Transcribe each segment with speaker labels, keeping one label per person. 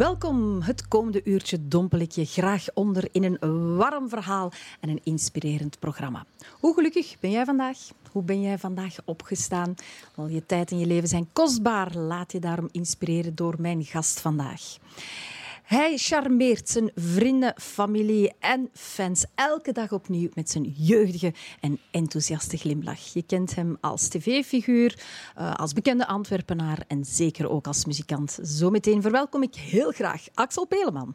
Speaker 1: Welkom. Het komende uurtje dompel ik je graag onder in een warm verhaal en een inspirerend programma. Hoe gelukkig ben jij vandaag? Hoe ben jij vandaag opgestaan? Al je tijd en je leven zijn kostbaar. Laat je daarom inspireren door mijn gast vandaag. Hij charmeert zijn vrienden, familie en fans elke dag opnieuw met zijn jeugdige en enthousiaste glimlach. Je kent hem als tv-figuur, eh, als bekende Antwerpenaar en zeker ook als muzikant. Zometeen verwelkom ik heel graag Axel Peleman.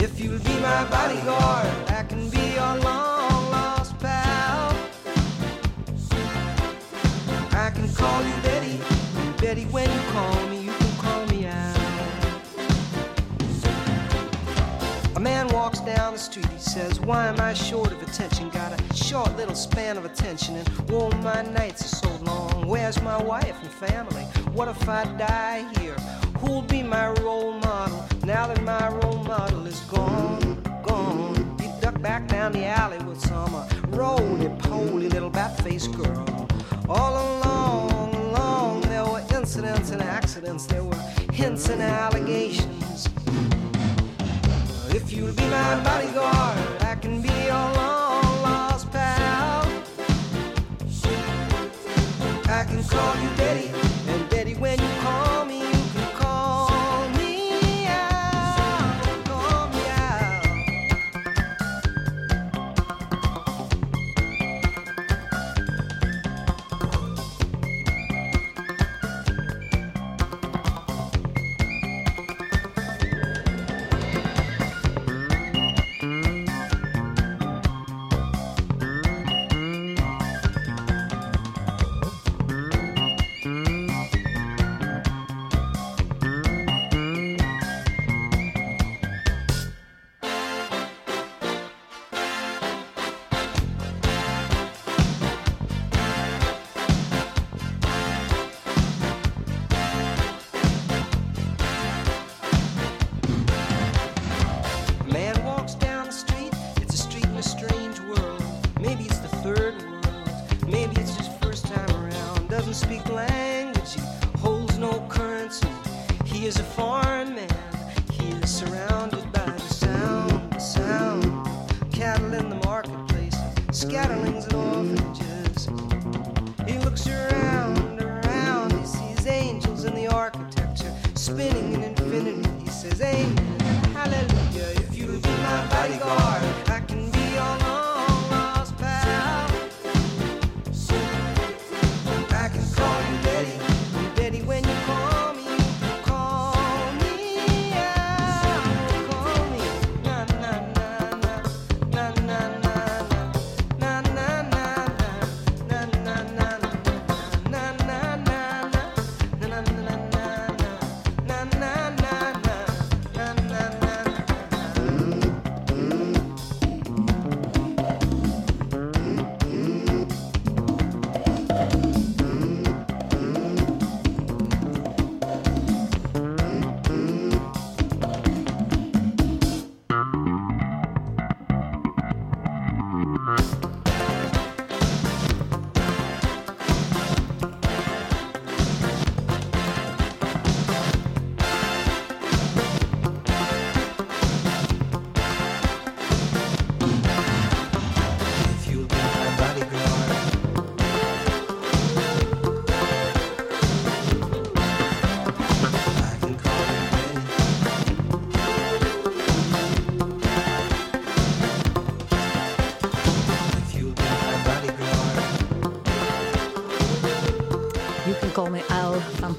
Speaker 2: If you'll be my bodyguard, I can be your long lost pal. I can call you Betty, Betty when you call me, you can call me out. A man walks down the street, he says, Why am I short of attention? Got a short little span of attention, and oh, my nights are so long. Where's my wife and family? What if I die here? Who'll be my role model now that my role model is gone, gone? You duck back down the alley with some uh, roly-poly little bat-faced girl. All along, along, there were incidents and accidents. There were hints and allegations. If you'll be my bodyguard, I can be your long lost pal. I can call you Betty surrounded by the sound, the sound. Cattle
Speaker 1: in the marketplace, scattered.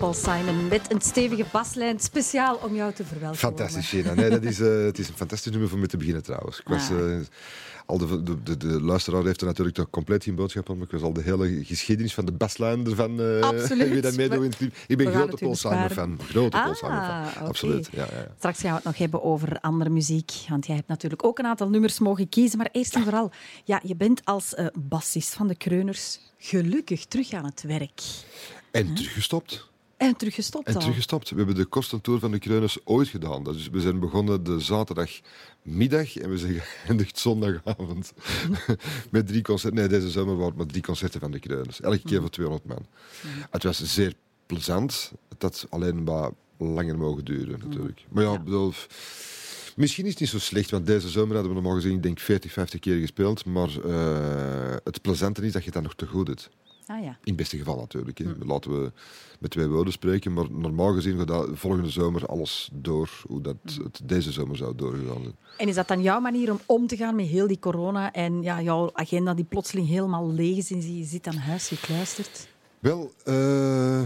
Speaker 1: Paul Simon met een stevige baslijn, speciaal om jou te verwelkomen.
Speaker 3: Fantastisch, Gina. Nee, dat is, uh, het is een fantastisch nummer voor mee te beginnen trouwens. Ik was, uh, al de, de, de, de, luisteraar heeft er natuurlijk toch compleet geen boodschap om. Ik was al de hele geschiedenis van de baslijn ervan. Uh,
Speaker 1: Absoluut.
Speaker 3: Wie dat meedoen in het Ik ben grote Paul Simon fan. Grote ah, Paul Simon fan. Okay. Absoluut. Ja, ja,
Speaker 1: Straks gaan we het nog hebben over andere muziek. Want jij hebt natuurlijk ook een aantal nummers mogen kiezen. Maar eerst en vooral, ja, je bent als bassist van de Kreuners gelukkig terug aan het werk.
Speaker 3: En teruggestopt.
Speaker 1: En teruggestopt
Speaker 3: En teruggestopt. We hebben de kostentour van de Kreuners ooit gedaan. Dus we zijn begonnen de zaterdagmiddag en we zijn geëindigd zondagavond. Met drie concerten. Nee, deze zomer waren het maar drie concerten van de Kreuners. Elke keer hm. voor 200 man. Hm. Het was zeer plezant. Het had alleen maar langer mogen duren, natuurlijk. Maar ja, bedoel... Misschien is het niet zo slecht, want deze zomer hadden we normaal gezien, ik denk 40, 50 keer gespeeld. Maar uh, het plezante is dat je dat nog te goed doet.
Speaker 1: Ah, ja. In
Speaker 3: het beste geval natuurlijk. Hè. Hm. Laten we met twee woorden spreken. Maar normaal gezien gaat dat volgende zomer alles door hoe dat hm. het deze zomer zou doorgegaan zijn.
Speaker 1: En is dat dan jouw manier om om te gaan met heel die corona en ja, jouw agenda die plotseling helemaal leeg is en je zit aan huis gekluisterd?
Speaker 3: Wel, uh,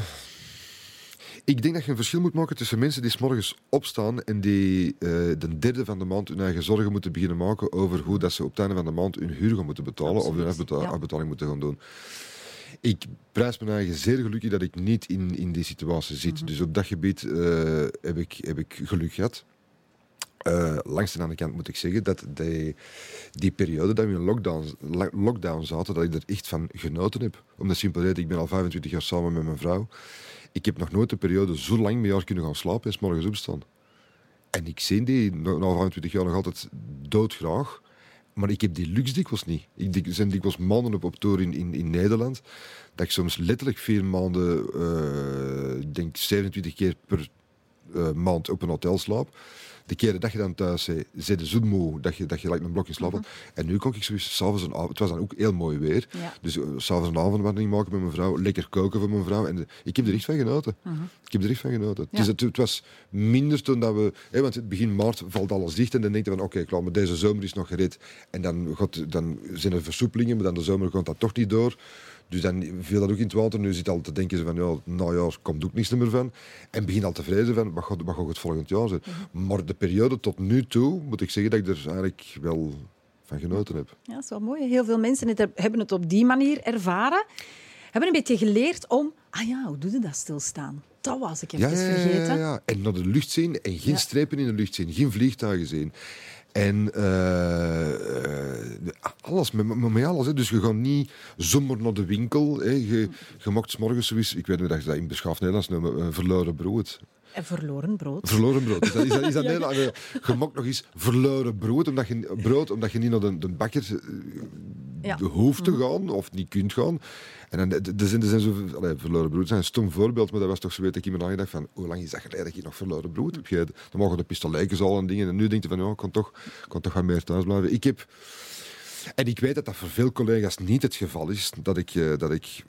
Speaker 3: ik denk dat je een verschil moet maken tussen mensen die s morgens opstaan en die uh, de derde van de maand hun eigen zorgen moeten beginnen maken over hoe dat ze op het einde van de maand hun huur gaan moeten betalen of hun afbetaling moeten gaan doen. Ik prijs me eigen zeer gelukkig dat ik niet in, in die situatie zit. Mhm. Dus op dat gebied uh, heb, ik, heb ik geluk gehad. Uh, langs de andere kant moet ik zeggen dat die, die periode dat we in lockdown, lockdown zaten, dat ik er echt van genoten heb. Om de simpele reden, ik ben al 25 jaar samen met mijn vrouw. Ik heb nog nooit een periode zo lang met haar kunnen gaan slapen en s morgens opstaan. En ik zie die na 25 jaar nog altijd doodgraag. Maar ik heb die luxe dikwijls niet. Ik zijn dikwijls maanden op, op tour in, in, in Nederland. Dat ik soms letterlijk vier maanden, uh, denk 27 keer per uh, maand op een hotel slaap de keren dat je dan thuis zei, zei de zo moe dat je, dat je like een blokje slapen. Mm En nu kon ik zoiets s'avonds een avond. Het was dan ook heel mooi weer. Ja. Dus uh, s'avonds een avondwandeling maken met mijn vrouw. Lekker koken voor mijn vrouw. En de, ik heb er echt van genoten. Mm -hmm. Ik heb er echt van genoten. Ja. Het, het, was minder toen dat we... Hè, want begin maart valt alles dicht. En dan denk je van, oké, okay, klaar, maar deze zomer is nog gered. En dan, gaat, dan zijn er versoepelingen, maar dan de zomer gaat dat toch niet door. Dus dan viel dat ook in het water. Nu zit al te denken van, ja, nou ja, er komt ook niets meer van. En begin al te vrezen van, wat gaat, wat gaat het volgend jaar zijn? Mhm. Maar de periode tot nu toe, moet ik zeggen dat ik er eigenlijk wel van genoten heb.
Speaker 1: Ja, dat is wel mooi. Heel veel mensen hebben het op die manier ervaren. Hebben een beetje geleerd om, ah ja, hoe doe je dat stilstaan? Dat was ik even ja, vergeten. Ja, ja,
Speaker 3: En naar de lucht zien en geen strepen in de lucht zien, geen vliegtuigen zien. En uh, alles, met, met alles. Hè. Dus je gaat niet zomaar naar de winkel. Hè. Je, je mocht morgens ik weet niet dat je dat in beschaafd Nederlands noemen, een verloren brood.
Speaker 1: En verloren brood.
Speaker 3: Verloren brood. Is dat, is dat, is dat? Je mocht nog eens verloren brood, omdat je, brood, omdat je niet naar de, de bakker ja. hoeft te mhm. gaan of niet kunt gaan. En dan, er zijn, er zijn zo, allee, verloren brood zijn een stom voorbeeld, maar dat was toch zo weet ik iemand nagedacht van hoe lang is dat geleden dat je nog verloren brood heb gegeten? Dan mogen de pistolijken al en dingen. En nu denk je van ja, ik kan toch, kan toch wat meer thuis blijven. Ik heb... En ik weet dat dat voor veel collega's niet het geval is. Dat ik, uh, dat ik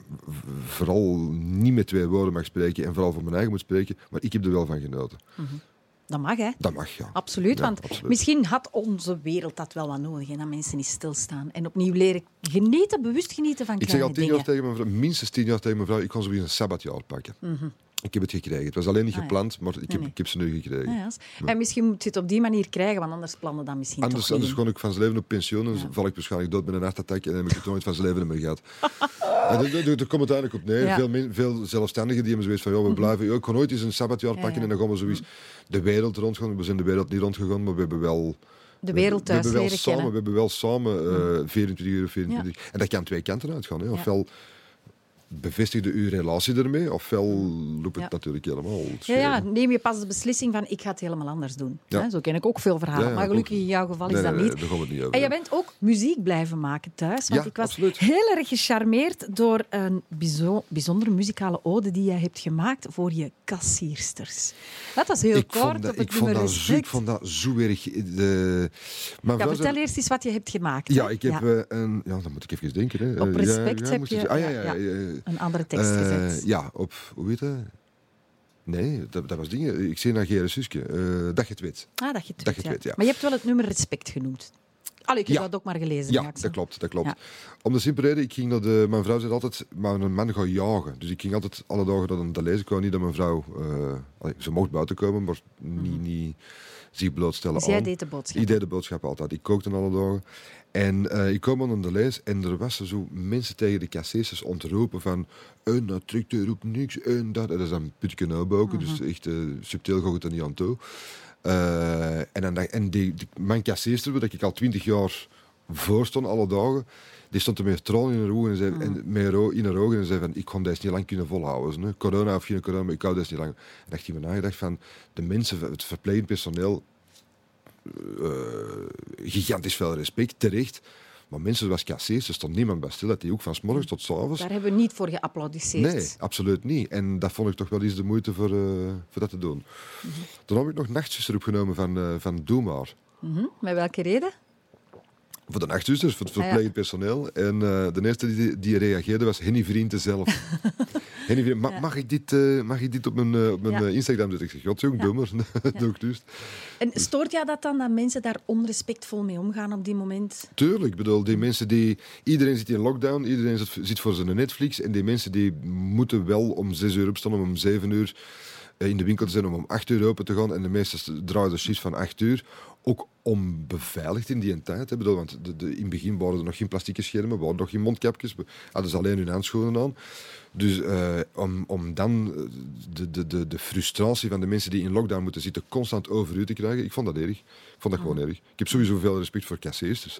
Speaker 3: vooral niet met twee woorden mag spreken en vooral voor mijn eigen moet spreken. Maar ik heb er wel van genoten. Mm
Speaker 1: dat mag, hè?
Speaker 3: Dat mag, ja.
Speaker 1: Absoluut, want misschien had onze wereld dat wel wat nodig, hè, dat mensen niet stilstaan. En opnieuw leren genieten, bewust genieten van
Speaker 3: ik
Speaker 1: kleine
Speaker 3: dingen. Ik zeg al tien jaar tegen mijn vrouw, minstens tien jaar tegen mijn vrouw, ik kon zoiets een sabbatjaar pakken. Mm ik heb het gekregen. Het was alleen niet ah, gepland, maar ik heb, ik heb ze nu gekregen. Ah,
Speaker 1: ja. En misschien moet je het op die manier krijgen, want anders plannen dan misschien
Speaker 3: anders,
Speaker 1: toch
Speaker 3: Anders gewoon ik van zijn leven op pensioen en val ik waarschijnlijk dood met een hartattack en dan heb ik het nooit van zijn leven meer gehad. Daar komt het eigenlijk op neer. Veel, veel zelfstandigen die hebben zoiets van, ja, we mhm. blijven... ik kan ooit eens een sabbatjaar pakken en dan gaan we zoiets de wereld rondgaan. We zijn de wereld niet rondgegaan, maar we hebben wel
Speaker 1: de wereld thuis
Speaker 3: we,
Speaker 1: we hebben
Speaker 3: wel samen, We hebben wel samen uh, 24 uur, 24 En dat kan twee kanten uitgaan. Hè. Ofwel bevestigde uw relatie ermee, ofwel loopt het natuurlijk helemaal.
Speaker 1: Ja, ja, neem je pas de beslissing van ik ga het helemaal anders doen. Ja. Zo ken ik ook veel verhalen, maar gelukkig in jouw geval is dat niet.
Speaker 3: niet
Speaker 1: en je bent ook muziek blijven maken thuis, want ik was absoluut. heel erg gecharmeerd door een bijzondere muzikale ode die jij hebt gemaakt voor je kassiersters. Dat was heel
Speaker 3: ik
Speaker 1: kort
Speaker 3: vond dat, ik vond dat zo, Ik vond dat zo erg... De...
Speaker 1: Maar ja, vertel eerst eens wat je hebt gemaakt.
Speaker 3: Ja, ik heb uh, een... Ja, dan moet ik even denken. Hè.
Speaker 1: Op respect heb je...
Speaker 3: Ah, ja, ja,
Speaker 1: een andere tekst uh, gezet.
Speaker 3: Ja, op, hoe heet dat? Nee, dat, dat was dingen. Ik zie naar Gerrit Suske. Uh, dat je het weet.
Speaker 1: Ah, dat je het weet, ja. Maar je hebt wel het nummer respect genoemd. Allee, ik heb
Speaker 3: Ja.
Speaker 1: dat ook maar gelezen.
Speaker 3: Ja,
Speaker 1: Jackson.
Speaker 3: dat klopt, dat klopt.
Speaker 1: Ja.
Speaker 3: Om de simpele reden, ik ging naar de, mijn vrouw zei altijd, maar een man gaat jagen. Dus ik ging altijd alle dagen naar de lezen. Ik wou niet dat mijn vrouw, eh, allee, ze mocht buiten komen, maar niet, niet zich blootstellen
Speaker 1: Mhm. Dus jij
Speaker 3: aan.
Speaker 1: deed de boodschap.
Speaker 3: Ik deed de boodschap altijd. Ik kookte alle dagen. En eh, ik kwam aan de lees en er was zo mensen tegen de casseers ontroepen van en dat trekt er ook niks en dat. En dat is dan putje nauwboken, dus echt eh, subtiel gaat het er niet aan toe. Eh, en dan en die, die, mijn casseerster, waar ik al twintig jaar voor stond, alle dagen, die stond er met tranen in haar ogen en, zei, en met haar o- in haar ogen en zei van, ik kon deze niet lang kunnen volhouden. Corona of geen corona, maar ik hou deze niet lang. En dacht ik me nagedacht van, de mensen, het verplegend personeel, eh, gigantisch veel respect, terecht. Maar mensen zoals casseers, er stond niemand bij stil, dat die ook van s morgens tot s avonds.
Speaker 1: Daar hebben we niet voor geapplaudisseerd.
Speaker 3: Nee, absoluut niet. En dat vond ik toch wel eens de moeite voor, eh, voor dat te doen. Toen heb ik nog Nachtzuster opgenomen van, eh van Doe Maar.
Speaker 1: Mhm. Met welke reden?
Speaker 3: Voor de nachtzusters, voor het
Speaker 1: Ah,
Speaker 3: verplegend personeel. En eh, de eerste die, die reageerde was Henny Vrienden zelf. Henny Vrienden, ma-
Speaker 1: Ja.
Speaker 3: mag, ik dit, eh, mag ik dit op mijn, eh, op mijn Instagram zetten? Ik zeg, godjong,
Speaker 1: Ja.
Speaker 3: doe maar. doe ik dus.
Speaker 1: En stoort jou dat dan, dat mensen daar onrespectvol mee omgaan op die moment?
Speaker 3: Tuurlijk, ik bedoel, die mensen die... Iedereen zit in lockdown, iedereen zit, voor zijn Netflix. En die mensen die moeten wel om zes uur opstaan, om om zeven uur in de winkel te zijn, om om acht uur open te gaan. En de meesten draaien de shift van acht uur. Ook onbeveiligd in die tijd. Hè. Bedoel, want de, de, in het begin waren er nog geen plastieke schermen, waren nog geen mondkapjes. Hadden ze alleen hun handschoenen aan. Dus eh, om, om dan eh, de, de, de, de frustratie van de mensen die in lockdown moeten zitten constant over u te krijgen, ik vond dat erg. Ik vond dat gewoon erg. Ik heb sowieso veel respect voor casseers. Dus.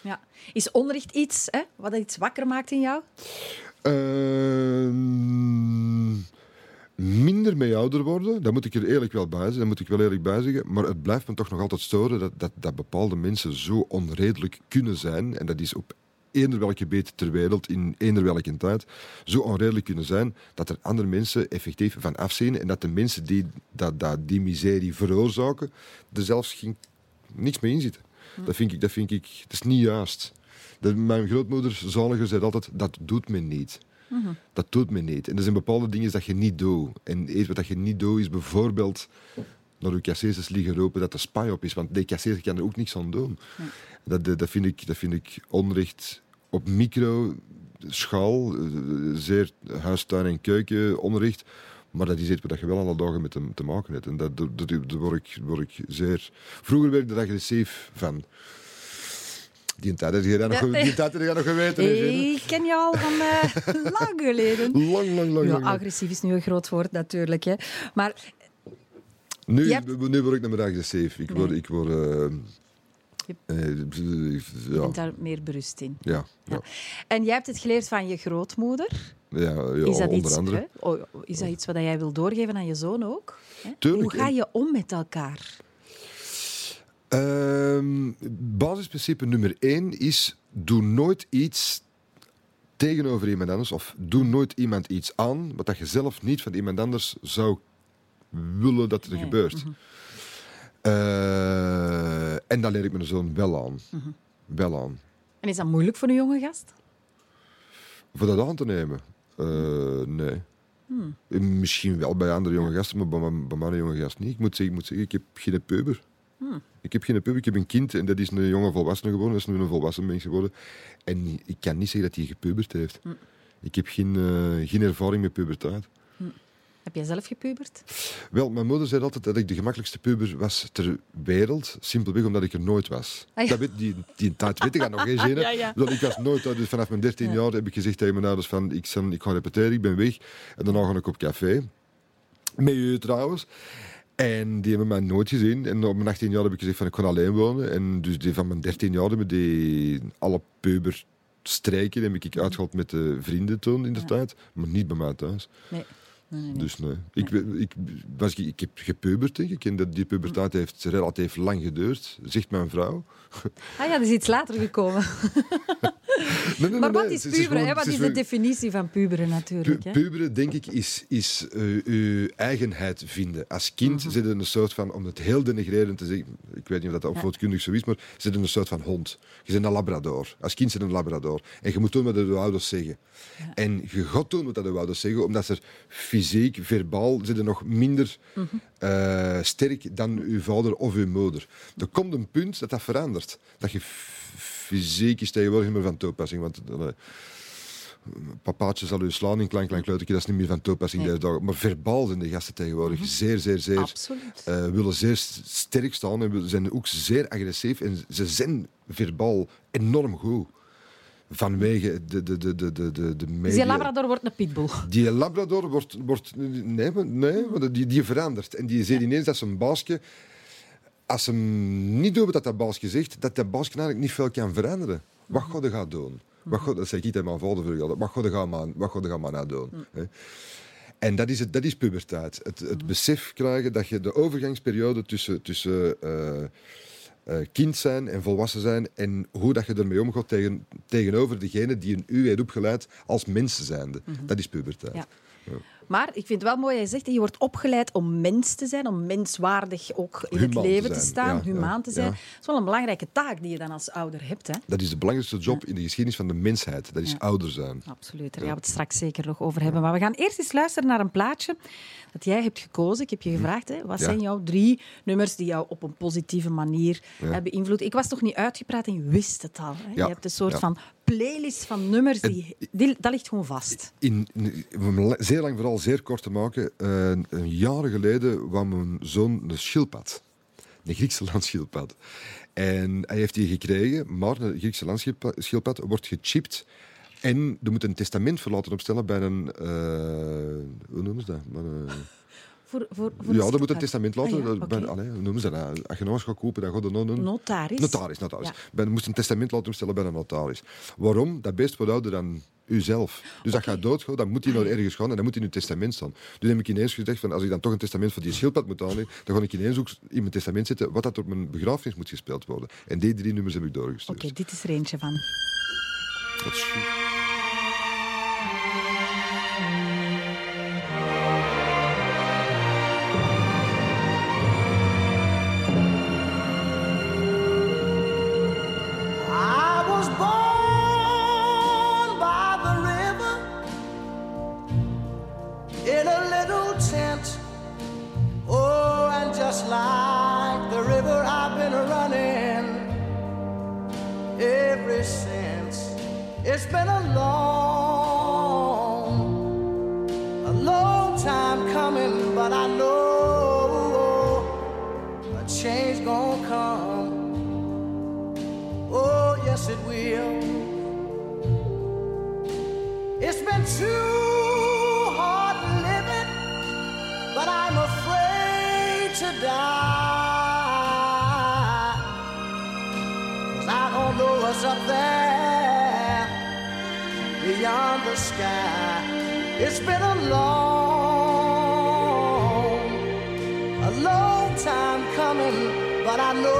Speaker 1: Ja. Is onderricht iets hè, wat iets wakker maakt in jou?
Speaker 3: Ehm, minder mee ouder worden, dat moet ik er eerlijk wel bij zeggen, dat moet ik wel eerlijk bij zeggen. Maar het blijft me toch nog altijd storen dat, dat, dat bepaalde mensen zo onredelijk kunnen zijn. En dat is op eender welk gebied ter wereld, in eender welke tijd, zo onredelijk kunnen zijn dat er andere mensen effectief van afzien. En dat de mensen die dat, dat, die miserie veroorzaken, er zelfs geen, niks mee in zitten. Dat vind ik, dat vind ik, dat is niet juist. Dat, mijn grootmoeder, zaliger, zei altijd, dat doet men niet. Dat doet men niet. En er zijn bepaalde dingen dat je niet doet. En eerst wat dat je niet doet, is bijvoorbeeld naar uw casseers liggen roepen dat er spy op is. Want die casseer kan er ook niks aan doen. Dat, dat, dat, vind ik, dat vind ik onrecht op micro schaal, eh, zeer huistuin- en keuken onrecht. Maar dat is iets waar je wel alle dagen met hem te maken hebt. En dat, dat, dat- daar word ik, word ik zeer... Vroeger werd ik er agressief van. Die tijd je dat nog, die tijd je nog geweten.
Speaker 1: Ik ken jou al van eh, lang geleden.
Speaker 3: Lang, lang, lang, lang.
Speaker 1: agressief is nu een groot woord natuurlijk. Hè. Maar
Speaker 3: Nu,
Speaker 1: Je hebt-
Speaker 3: nu word ik naar mijn agressief. Ik word... Ik word eh,
Speaker 1: Je-
Speaker 3: eh,
Speaker 1: je
Speaker 3: ja,
Speaker 1: bent daar meer berust in.
Speaker 3: ja, ja,
Speaker 1: Ja. En jij hebt het geleerd van je grootmoeder.
Speaker 3: ja, ja,
Speaker 1: Is dat
Speaker 3: onder
Speaker 1: iets,
Speaker 3: andere.
Speaker 1: hè? Oh, is dat iets wat jij wil doorgeven aan je zoon ook?
Speaker 3: Tuurlijk,
Speaker 1: Hoe ga je om met elkaar?
Speaker 3: Ehm, basisprincipe nummer één is: doe nooit iets tegenover iemand anders, of doe nooit iemand iets aan wat dat je zelf niet van iemand anders zou willen dat er
Speaker 1: Nee,
Speaker 3: gebeurt. Eh, en dat leer ik mijn zoon wel aan. Wel aan.
Speaker 1: En is dat moeilijk voor een jonge gast?
Speaker 3: Voor dat aan te nemen? Eh, nee. Eh, Misschien wel bij andere jonge gasten, maar bij, mijn- bij mijn jonge gast niet. Ik moet zeggen, ik, moet zeggen, ik heb geen puber. Ik heb geen puber, ik heb een kind en dat is een jonge volwassene geworden. Dat is nu een volwassen mens geworden. En ik kan niet zeggen dat hij gepubert heeft. Ik heb geen, eh, geen ervaring met puberteit.
Speaker 1: Heb jij zelf gepubert?
Speaker 3: Wel, mijn moeder zei altijd dat ik de gemakkelijkste puber was ter wereld. Simpelweg omdat ik er nooit was.
Speaker 1: Ah, ja.
Speaker 3: dat weet, die, die tijd weet ik nog, Gene?
Speaker 1: Ja, ja.
Speaker 3: Ik was nooit uit. Dus vanaf mijn 13
Speaker 1: Ja.
Speaker 3: jaar heb ik gezegd tegen mijn ouders van ik, ik ga repeteren, ik ben weg. En daarna ga ik op café. Met u trouwens. En die hebben mij nooit gezien. En op mijn 18 jaar heb ik gezegd van ik ga alleen wonen. En dus die van mijn 13 jaar hebben die alle puber strijken heb ik uitgehaald met de vrienden toen in de tijd. Maar niet bij mij thuis.
Speaker 1: Nee. Nee.
Speaker 3: Dus nee. Ik, ik, was, ik heb gepubert, denk ik. En dat, die puberteit heeft relatief lang geduurd, zegt mijn vrouw.
Speaker 1: Ah ja, dat is iets later gekomen.
Speaker 3: Nee,
Speaker 1: maar wat is puberen?
Speaker 3: gewoon-?
Speaker 1: Wat is de definitie van puberen natuurlijk?
Speaker 3: Pu-? Puberen, denk ik, is, is eh, uw eigenheid vinden. Als kind
Speaker 1: Mhm.
Speaker 3: zit er een soort van, om het heel denigrerend te zeggen, ik weet niet of dat opvoedkundig zo is, maar zit er een soort van hond. Je bent een labrador. Als kind zit een labrador. En je moet doen wat de ouders zeggen. En je gaat doen wat de ouders zeggen, omdat er fysiek, verbaal, zit er nog minder eh, sterk dan uw vader of uw moeder. Er komt een punt dat dat verandert. Dat je fysiek is tegenwoordig niet meer van toepassing. Want eh, papaatje zal u slaan in klank, klank, luidetje, dat is niet meer van toepassing
Speaker 1: Nee.
Speaker 3: deze dagen. Maar verbaal zijn de gasten tegenwoordig zeer, zeer, zeer...
Speaker 1: Absoluut.
Speaker 3: eh, willen zeer sterk staan en zijn ook zeer agressief. En ze zijn verbaal enorm goed. Vanwege de, de, de, de, de, de, media.
Speaker 1: Dus die Labrador wordt een pitbull.
Speaker 3: Die Labrador wordt... wordt nee, nee maar die, die verandert. En die ziet ineens dat zijn baasje... Als ze hem niet doet wat dat baasje zegt, dat dat baasje eigenlijk niet veel kan veranderen. Wat gaat hij gaan doen? Wat gaat, dat zeg ik tegen mijn vader vroeger. Wat gaat hij gaan maar, wat gaat hij gaan maar nou doen? hè? En dat is, het, dat is puberteit. Het, het besef krijgen dat je de overgangsperiode tussen, tussen eh, kind zijn en volwassen zijn en hoe dat je ermee omgaat tegen, tegenover degene die een u heeft opgeleid als mensen zijnde. Dat is puberteit.
Speaker 1: Ja. Maar ik vind het wel mooi, jij zegt, je wordt opgeleid om mens te zijn, om menswaardig ook in het
Speaker 3: Humaan
Speaker 1: leven te, staan,
Speaker 3: ja,
Speaker 1: humaan te zijn.
Speaker 3: ja.
Speaker 1: Dat is wel een belangrijke taak die je dan als ouder hebt. Hè?
Speaker 3: Dat is de belangrijkste job in de geschiedenis van de mensheid. Dat is ouder zijn.
Speaker 1: Absoluut, daar gaan we het straks zeker nog over hebben. Maar we gaan eerst eens luisteren naar een plaatje dat jij hebt gekozen. Ik heb je gevraagd, hè, wat
Speaker 3: Hm.
Speaker 1: Zijn jouw drie nummers die jou op een positieve manier hebben beïnvloed? Ik was toch niet uitgepraat en je wist het al. Hè? Je hebt een soort van playlist van nummers, die, die, dat ligt gewoon vast.
Speaker 3: In, zeer lang vooral zeer kort te maken, een jaar geleden kwam mijn zoon een schildpad. Een Griekse landschildpad. En hij heeft die gekregen, maar een Griekse landschildpad wordt gechipt. En er moet een testament voor laten opstellen bij een... eh, hoe noemen ze dat? Eh,
Speaker 1: Voor, voor, voor
Speaker 3: ja,
Speaker 1: een
Speaker 3: er moet een testament laten.
Speaker 1: Ah, ja, oké.
Speaker 3: allee, hoe noemen ze dat? nou? Als je eens gaat kopen, dan gaat nog een...
Speaker 1: Notaris.
Speaker 3: Notaris, notaris.
Speaker 1: Ja.
Speaker 3: Je moest een testament laten opstellen bij een notaris. Waarom? Dat beest wordt ouder dan uzelf. Dus dat gaat doodgaan, dan moet hij naar ergens gaan en dan moet hij in uw testament staan. Dus heb ik ineens gezegd, van, als ik dan toch een testament voor die schildpad moet aanleggen, dan ga ik ineens ook in mijn testament zetten wat dat op mijn begrafenis moet gespeeld worden. En die drie nummers heb ik doorgestuurd.
Speaker 1: Oké, dit is er eentje van.
Speaker 3: Dat is goed.
Speaker 4: Just like the river, I've been running ever since. It's been a long, a long time coming, but I know a change gonna come. Oh, yes, it will. It's been too up there beyond the sky. It's been a long, a long time coming, but I know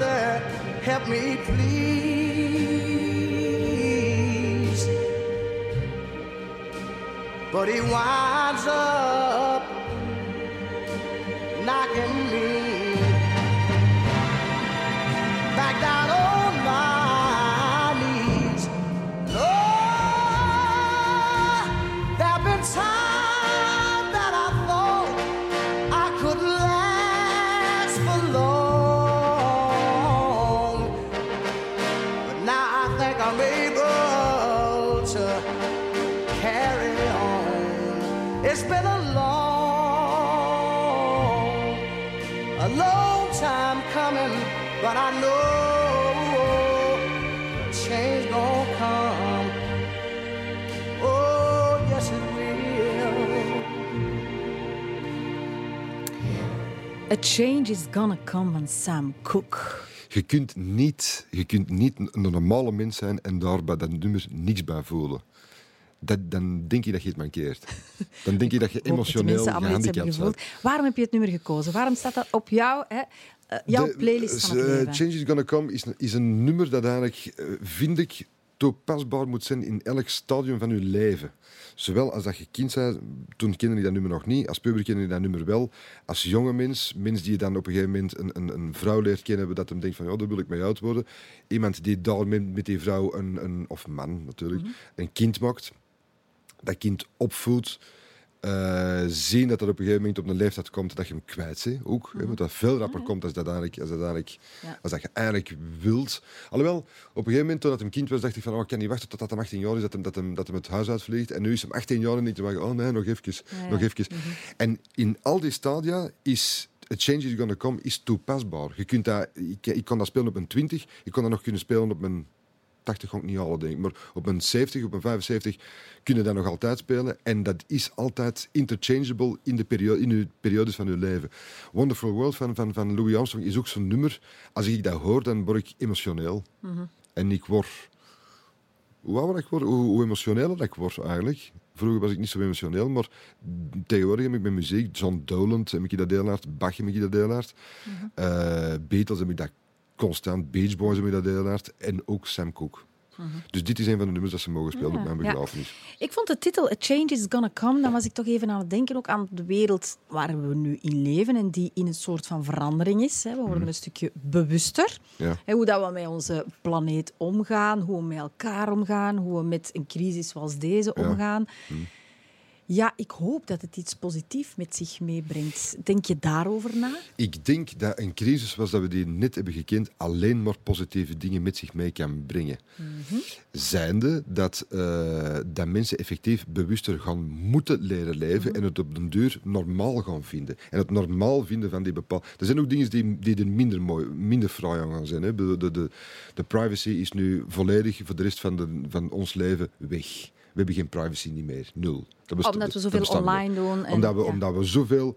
Speaker 4: Say, Brother, help me please. But he winds up
Speaker 2: change
Speaker 1: is gonna come van Sam Cooke.
Speaker 3: Je kunt niet, je kunt niet een normale mens zijn en daar bij dat nummer niks bij voelen. Dat, dan denk je dat je het mankeert. Dan denk je dat je emotioneel gehandicapt bent.
Speaker 1: Waarom heb je het nummer gekozen? Waarom staat dat op jou, hè, eh, jouw
Speaker 3: De-
Speaker 1: playlist van het
Speaker 3: eh? Change is Gonna Come is een, is een nummer dat eigenlijk, eh, vind ik, toepasbaar moet zijn in elk stadium van je leven. Zowel als dat je kind bent, toen kende je dat nummer nog niet. Als puber kende je dat nummer wel. Als jonge mens, mens die je dan op een gegeven moment een, een, een vrouw leert kennen, dat hem denkt van, ja, daar wil ik mee oud worden. Iemand die daar met, met die vrouw, een, een, of man natuurlijk, een kind maakt. Dat kind opvoedt. Eh, zien dat dat op een gegeven moment op een leeftijd komt dat je hem kwijt bent, ook. hè, want dat veel rapper komt als dat, eigenlijk, als, dat eigenlijk,
Speaker 1: Ja.
Speaker 3: als dat je eigenlijk wilt. Alhoewel, op een gegeven moment, toen dat hem kind was, dacht ik van, oh, ik kan niet wachten tot dat hem 18 jaar is, dat hem, dat hem, dat hem het huis uitvliegt. En nu is hem 18 jaar en ik dacht, oh nee, nog even,
Speaker 1: Ja,
Speaker 3: nog even. En in al die stadia is... A change is gonna come is toepasbaar. Je kunt dat, ik, ik kon dat spelen op mijn 20, ik kon dat nog kunnen spelen op mijn 80 ga ik niet halen, denk ik. Maar op een 70, op een 75 kunnen dat nog altijd spelen. En dat is altijd interchangeable in de periode, in uw periodes van uw leven. Wonderful World van, van, van Louis Armstrong is ook zo'n nummer. Als ik dat hoor, dan word ik emotioneel. En ik word... Hoe ouder ik word, hoe, hoe emotioneler ik word eigenlijk. Vroeger was ik niet zo emotioneel, maar tegenwoordig heb ik met muziek, John Doland heb ik dat heel hard, Bach heb ik dat heel hard, Eh, Beatles heb ik dat constant, Beach Boys heb ik dat en ook Sam Cooke. Dus dit is een van de nummers dat ze mogen spelen
Speaker 1: Ja,
Speaker 3: op mijn
Speaker 1: ja.
Speaker 3: begrafenis.
Speaker 1: Ik vond de titel A Change is Gonna Come, dan was ik toch even aan het denken ook aan de wereld waar we nu in leven en die in een soort van verandering is. We worden een stukje bewuster.
Speaker 3: Ja.
Speaker 1: Hoe dat we met onze planeet omgaan, hoe we met elkaar omgaan, hoe we met een crisis zoals deze omgaan. Ja, ik hoop dat het iets positiefs met zich meebrengt. Denk je daarover na?
Speaker 3: Ik denk dat een crisis zoals dat we die net hebben gekend alleen maar positieve dingen met zich mee kan brengen. Zijnde dat, eh, dat mensen effectief bewuster gaan moeten leren leven en het op den duur normaal gaan vinden. En het normaal vinden van die bepaalde... Er zijn ook dingen die, die er minder, mooi, minder fraai aan gaan zijn. Hè. De, de, de, de privacy is nu volledig voor de rest van, de, van ons leven weg. We hebben geen privacy niet meer. Nul. Dat besta-
Speaker 1: Omdat we
Speaker 3: dat
Speaker 1: zoveel
Speaker 3: meer.
Speaker 1: online doen. En,
Speaker 3: Omdat we,
Speaker 1: ja.
Speaker 3: omdat we zoveel...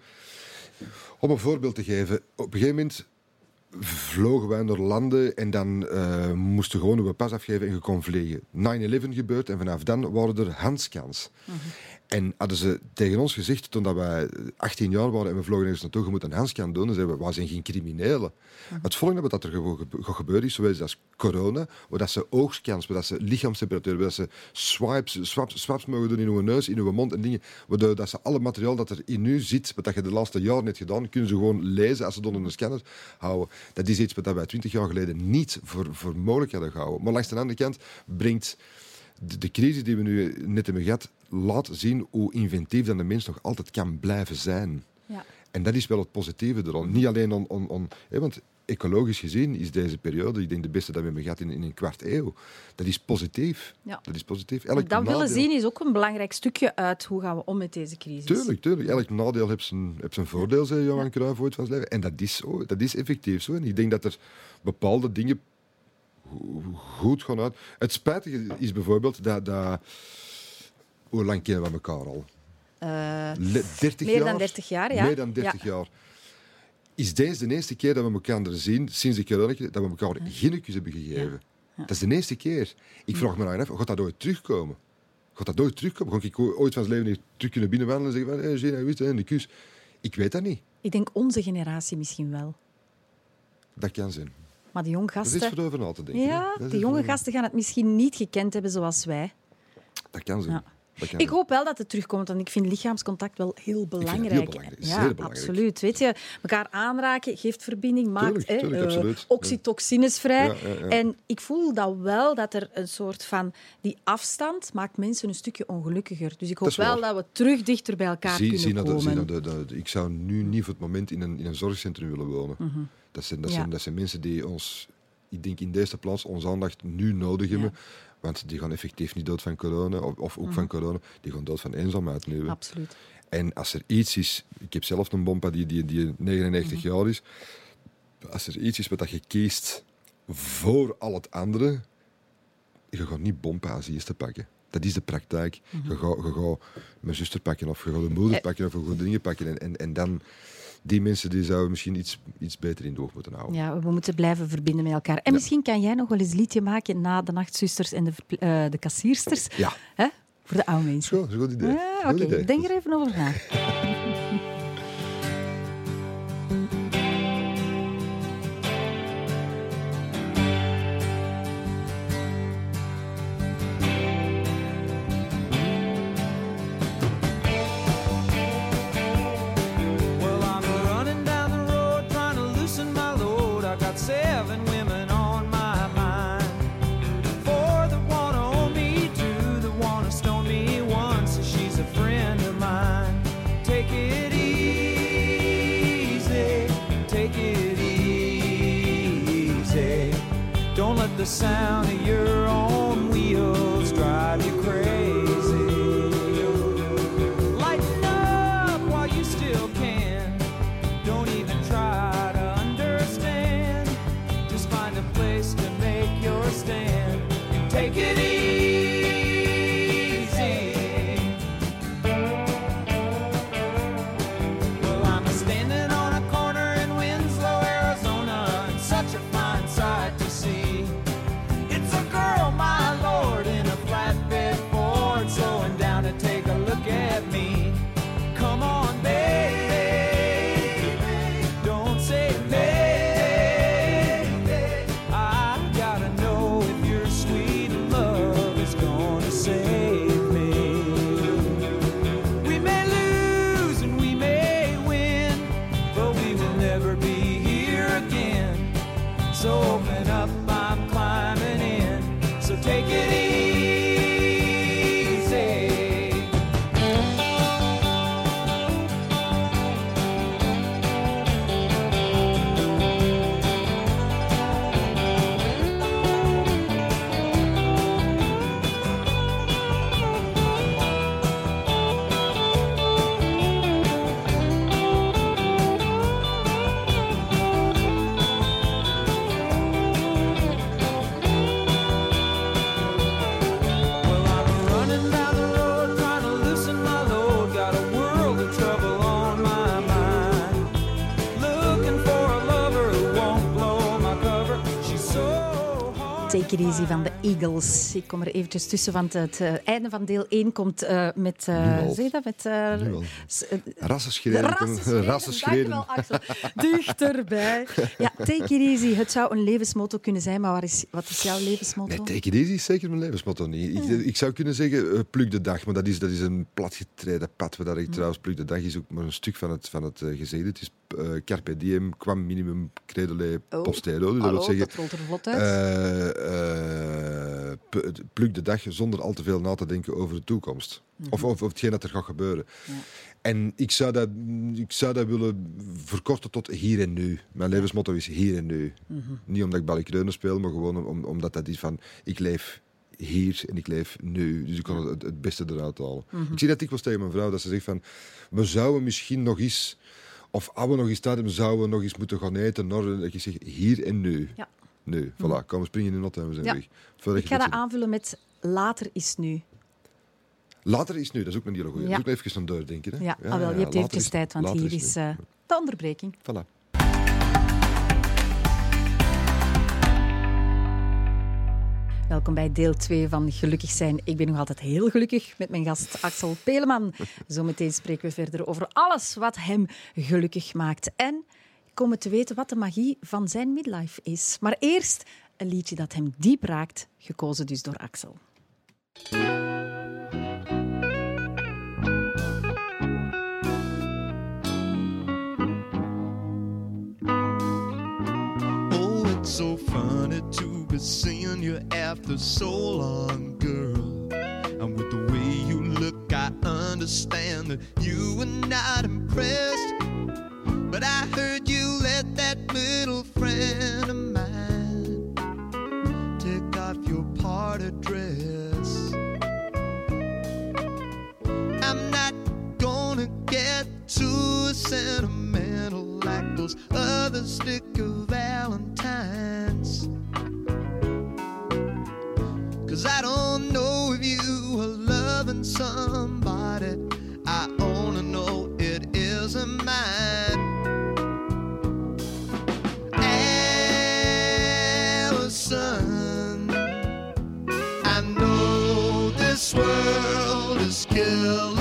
Speaker 3: Om een voorbeeld te geven. Op een gegeven moment vlogen wij naar landen en dan eh, moesten we gewoon een pas afgeven en je kon vliegen. 9-11 gebeurt en vanaf dan waren er handscans. En hadden ze tegen ons gezegd, toen wij 18 jaar waren en we vlogen ergens naartoe, je moet een handscan doen, dan zeiden we, wij zijn geen criminelen. Het volgende wat er gewoon gebe- gaat gebeuren is, zoals als corona, waar ze oogscans, waar ze lichaamstemperatuur, waar ze swipes, swaps, swaps mogen doen in uw neus, in uw mond en dingen, waardoor dat ze alle materiaal dat er in u zit, wat dat je de laatste jaren net gedaan, kunnen ze gewoon lezen als ze het onder een scanner houden. Dat is iets wat wij 20 jaar geleden niet voor, voor mogelijk hadden gehouden. Maar langs de andere kant brengt de, de crisis die we nu net hebben gehad, laat zien hoe inventief dat de mens nog altijd kan blijven zijn.
Speaker 1: Ja.
Speaker 3: En dat is wel het positieve eraan. Niet alleen on, hè, want ecologisch gezien is deze periode, ik denk de beste dat we hebben gehad in, in een kwart eeuw. Dat is positief.
Speaker 1: Ja.
Speaker 3: Dat is positief.
Speaker 1: dat
Speaker 3: Elk
Speaker 1: willen
Speaker 3: nadeel-
Speaker 1: zien is ook een belangrijk stukje uit hoe gaan we om met deze crisis.
Speaker 3: Tuurlijk, tuurlijk. Elk nadeel heeft zijn, heeft zijn voordeel, zei Johan Cruijff ooit van zijn leven. En dat is zo. Dat is effectief zo. En ik denk dat er bepaalde dingen go- goed gaan uit. Het spijtige is bijvoorbeeld dat... dat hoe lang kennen we elkaar al?
Speaker 1: Eh,
Speaker 3: Le- 30
Speaker 1: meer
Speaker 3: jaar?
Speaker 1: dan 30 jaar, ja.
Speaker 3: Meer dan 30 jaar. Is deze de eerste keer dat we elkaar zien, sinds de corona, dat we elkaar geen kus hebben gegeven? Dat is de eerste keer. Ik vraag me nou af, gaat dat ooit terugkomen? Gaat dat ooit terugkomen? Ga ik ooit van zijn leven terug kunnen binnenwandelen en zeggen van, hey, Gina, hoe is het, hè, de kus? Ik weet dat niet.
Speaker 1: Ik denk onze generatie misschien wel.
Speaker 3: Dat kan zijn.
Speaker 1: Maar de jonge
Speaker 3: Dat is
Speaker 1: gasten...
Speaker 3: voor over na te denken.
Speaker 1: Ja, de jonge gasten gaan het misschien niet gekend hebben zoals wij.
Speaker 3: Dat kan zijn.
Speaker 1: Ja. Ik hoop wel dat het terugkomt, want ik vind lichaamscontact wel heel belangrijk.
Speaker 3: heel belangrijk,
Speaker 1: Ja,
Speaker 3: belangrijk.
Speaker 1: absoluut. Weet je, elkaar aanraken geeft verbinding, maakt
Speaker 3: Tuurlijk,
Speaker 1: eh, vrij.
Speaker 3: Ja, ja, ja.
Speaker 1: En ik voel dat wel dat er een soort van die afstand maakt mensen een stukje ongelukkiger. Dus ik hoop wel dat we terug dichter bij elkaar
Speaker 3: Zie,
Speaker 1: kunnen
Speaker 3: zie de,
Speaker 1: komen.
Speaker 3: de- ik zou nu niet voor het moment in een, in een zorgcentrum willen wonen. dat, zijn, dat,
Speaker 1: Mhm.
Speaker 3: Zijn, dat zijn mensen die ons, ik denk in deze plaats, onze aandacht nu nodig hebben. Want die gaan effectief niet dood van corona, of, of ook van corona, die gaan dood van eenzaamheid nu.
Speaker 1: Absoluut.
Speaker 3: En als er iets is, ik heb zelf een bompa die, die, die 99
Speaker 1: Mhm.
Speaker 3: jaar is. Als er iets is wat dat je kiest voor al het andere, je gaat niet bompen als eerste pakken. Dat is de praktijk.
Speaker 1: Mhm.
Speaker 3: Je gaat, je gaat mijn zuster pakken of je gaat een moeder
Speaker 1: Eh.
Speaker 3: pakken of je gaat dingen pakken. En, en, en dan, die mensen die zouden misschien iets, iets beter in de oog moeten houden.
Speaker 1: Ja, we moeten blijven verbinden met elkaar. En
Speaker 3: Ja.
Speaker 1: misschien kan jij nog wel eens een liedje maken na de nachtzusters en de, eh, de kassiersters.
Speaker 3: Ja,
Speaker 1: Hè? Voor de oude mensen.
Speaker 3: dat is een goed idee.
Speaker 1: Ja, Oké, denk er even over na.
Speaker 5: The sound of your
Speaker 1: Ik kom er eventjes tussen, want het eh, einde van deel 1 komt eh, met...
Speaker 3: al.
Speaker 1: zeg je dat? Met,
Speaker 3: Rassenschreden.
Speaker 1: Dankjewel, Axel. Dichterbij. Ja, take it easy. Het zou een levensmotto kunnen zijn, maar wat is, wat is jouw levensmotto?
Speaker 3: Nee, take it easy is zeker mijn levensmotto niet. Ik, ik zou kunnen zeggen, pluk de dag, maar dat is, dat is een platgetreden pad. Waar ik trouwens, pluk de dag is ook maar een stuk van het, van het gezegde. Het is eh, carpe diem, quam minimum credere
Speaker 1: Oh.
Speaker 3: postero. Dus dat wil zeggen,
Speaker 1: dat rolt vlot uit.
Speaker 3: eh, eh, pluk de dag zonder al te veel na te denken over de toekomst. Of over hetgeen dat er gaat gebeuren.
Speaker 1: Ja.
Speaker 3: En ik zou, dat, ik zou dat willen verkorten tot hier en nu. Mijn levensmotto is hier en nu. Niet omdat ik ballekreunen speel, maar gewoon om, omdat dat is van... Ik leef hier en ik leef nu. Dus ik kan het, het beste eruit halen. Ik zie dat dikwijls tegen mijn vrouw, dat ze zegt van... We zouden misschien nog eens... Of als we nog eens tijd hebben, zouden we nog eens moeten gaan eten. Naar, dat ik zeg, hier en nu.
Speaker 1: Ja.
Speaker 3: Nu, voilà. Kom, we springen in de auto en we zijn
Speaker 1: Ja.
Speaker 3: weg.
Speaker 1: Ik
Speaker 3: je
Speaker 1: ga dat
Speaker 3: zegt-
Speaker 1: aanvullen met later is nu.
Speaker 3: Later is nu, dat is ook een hele goede.
Speaker 1: Ja.
Speaker 3: Dat is ook even aan doordenken. Hè?
Speaker 1: Ja, ah, wel, je hebt
Speaker 3: is-
Speaker 1: tijd, want hier is eh, de onderbreking.
Speaker 3: Voilà.
Speaker 1: Welkom bij deel 2 van Gelukkig zijn. Ik ben nog altijd heel gelukkig met mijn gast Axel Peleman. Zometeen spreken we verder over alles wat hem gelukkig maakt. En komen te weten wat de magie van zijn midlife is. Maar eerst een liedje dat hem diep raakt, gekozen dus door Axel.
Speaker 6: Oh, it's to be seeing you after so long, girl. And with the way you look, I understand that you were not impressed. But I heard you let that little friend of mine take off your party dress. I'm not gonna get too sentimental like those other stick of Cause I don't know if you are loving somebody. I only know it isn't mine. Allison, I know this world is killing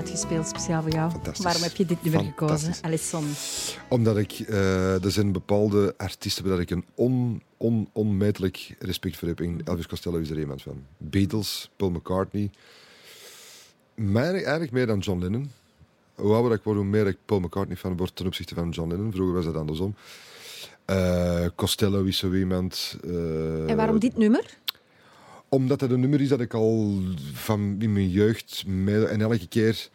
Speaker 1: uitgespeeld, speciaal voor jou. Waarom heb je dit nummer gekozen. Alison?
Speaker 3: Omdat ik, eh, er zijn bepaalde artiesten waar ik een on, on, onmetelijk respect voor heb. En Elvis Costello is er iemand van. Beatles, Paul McCartney. Eigenlijk meer dan John Lennon. Hoe ouder ik word, hoe meer ik Paul McCartney fan word ten opzichte van John Lennon. Vroeger was dat andersom. Eh, Costello is zo iemand. eh,
Speaker 1: En waarom dit nummer?
Speaker 3: Omdat het een nummer is dat ik al van in mijn jeugd mee, en elke keer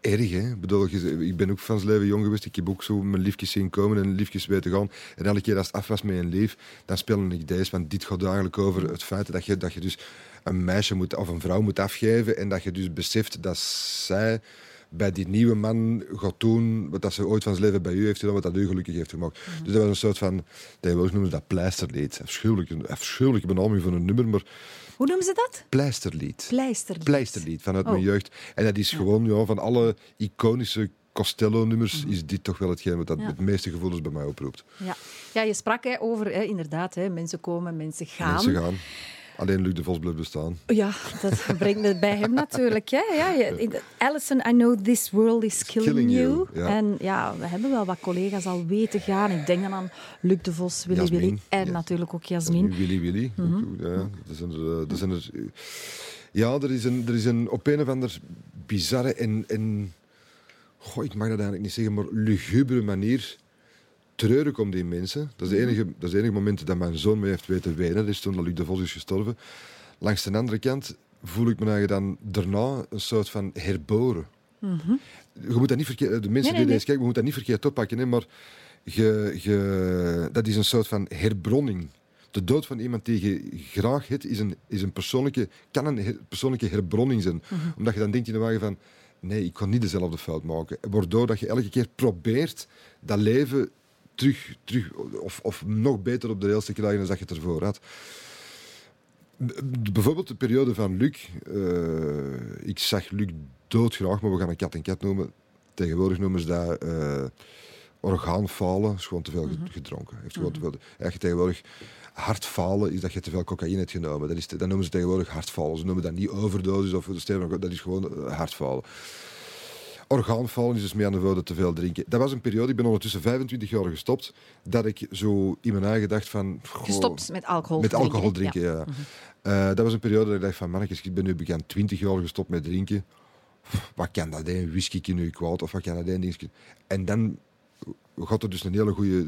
Speaker 3: erg, hè. Ik bedoel, ik ben ook van zijn leven jong geweest. Ik heb ook zo mijn liefjes zien komen en liefjes weten gaan. En elke keer als het af was met een lief, dan speelde ik deze. Want dit gaat eigenlijk over het feit dat je, dat je dus een meisje moet, of een vrouw moet afgeven. En dat je dus beseft dat zij bij die nieuwe man gaat doen wat dat ze ooit van zijn leven bij u heeft gedaan, wat dat u gelukkig heeft gemaakt. Dus dat was een soort van, tegenwoordig noemen ze dat pleisterlied. Afschuwelijke, afschuwelijke benaming van een nummer, maar
Speaker 1: Hoe noemen ze dat?
Speaker 3: pleisterlied.
Speaker 1: Pleisterlied.
Speaker 3: Pleisterlied vanuit
Speaker 1: Oh.
Speaker 3: mijn jeugd. En dat is gewoon ja, van alle iconische Costello-nummers is dit toch wel hetgeen wat dat
Speaker 1: Mhm. Ja.
Speaker 3: het meeste gevoelens bij mij oproept.
Speaker 1: Ja, ja je sprak hè, over, hè, inderdaad, hè, mensen komen, mensen gaan.
Speaker 3: Mensen gaan. Alleen Luc de Vos blijft bestaan.
Speaker 1: Ja, dat brengt het bij hem natuurlijk. Hè. Ja, Alison, I know this world is killing,
Speaker 3: killing
Speaker 1: you.
Speaker 3: you, ja.
Speaker 1: En ja, we hebben wel wat collega's al weten gaan. Ik denk dan aan Luc de Vos, Willy
Speaker 3: Jasmin,
Speaker 1: Willy en natuurlijk ook Jasmin.
Speaker 3: Willy Willy.
Speaker 1: Mhm.
Speaker 3: Ja, dat zijn er, eh, dat zijn er, eh, ja, er is een, er is een op een of ander bizarre en, en goh, ik mag dat eigenlijk niet zeggen, maar lugubere manier treurig om die mensen. Dat is, de enige, dat is het enige moment dat mijn zoon mee heeft weten wenen. Dat is toen Luc de Vos is gestorven. Langs de andere kant voel ik me eigenlijk dan daarna een soort van herboren. Je moet dat niet verkeerd, de mensen
Speaker 1: Nee, nee,
Speaker 3: die
Speaker 1: nee.
Speaker 3: kijken, we moeten dat niet verkeerd oppakken, hè, maar je, je, dat is een soort van herbronning. De dood van iemand die je graag hebt, is een, is een persoonlijke, kan een her- persoonlijke herbronning zijn. Omdat je dan denkt in de wagen van, nee, ik kan niet dezelfde fout maken. Waardoor dat je elke keer probeert dat leven terug, terug of, of nog beter op de rails te krijgen dan dat je het ervoor had. Bijvoorbeeld de periode van Luc. eh, ik zag Luc doodgraag, maar we gaan een kat en kat noemen. Tegenwoordig noemen ze dat eh, orgaanfalen. is gewoon te veel ge- gedronken. Heeft gewoon te veel, eigenlijk tegenwoordig hartfalen is dat je te veel cocaïne hebt genomen. Dat, is dat noemen ze tegenwoordig hartfalen. Ze noemen dat niet overdosis of sterven, dat is gewoon eh, hartfalen. Orgaanvallen is dus meer aan de woorden te veel drinken. Dat was een periode, ik ben ondertussen 25 jaar gestopt, dat ik zo in mijn eigen dacht van... goh,
Speaker 1: Gestopt met alcohol
Speaker 3: met
Speaker 1: drinken,
Speaker 3: alcohol drinken,
Speaker 1: Ja. Mhm.
Speaker 3: Eh, dat was een periode dat ik dacht van, mannetjes, ik ben nu bekend 20 jaar gestopt met drinken. Wat kan dat een whisky in je kwaad of wat kan dat een. En dan gaat er dus een hele goede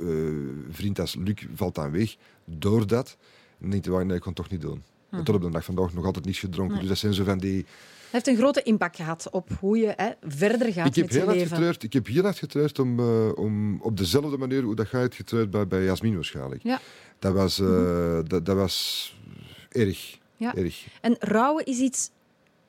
Speaker 3: eh, vriend als Luc valt dan weg door dat. En dan denk je, "Wauw, nee, ik kan het toch niet doen. En Tot op de dag van vandaag nog altijd niets gedronken. Dus dat zijn zo van die...
Speaker 1: Heeft een grote impact gehad op hoe je hè, verder gaat
Speaker 3: Ik heb,
Speaker 1: met
Speaker 3: heel
Speaker 1: je
Speaker 3: hard
Speaker 1: leven.
Speaker 3: getreurd, ik heb heel hard getreurd om, eh, om op dezelfde manier hoe dat jij het getreurd bij, bij Jasmin waarschijnlijk.
Speaker 1: Ja.
Speaker 3: Dat was, dat, dat was erg.
Speaker 1: Ja.
Speaker 3: erg.
Speaker 1: En rouwen is iets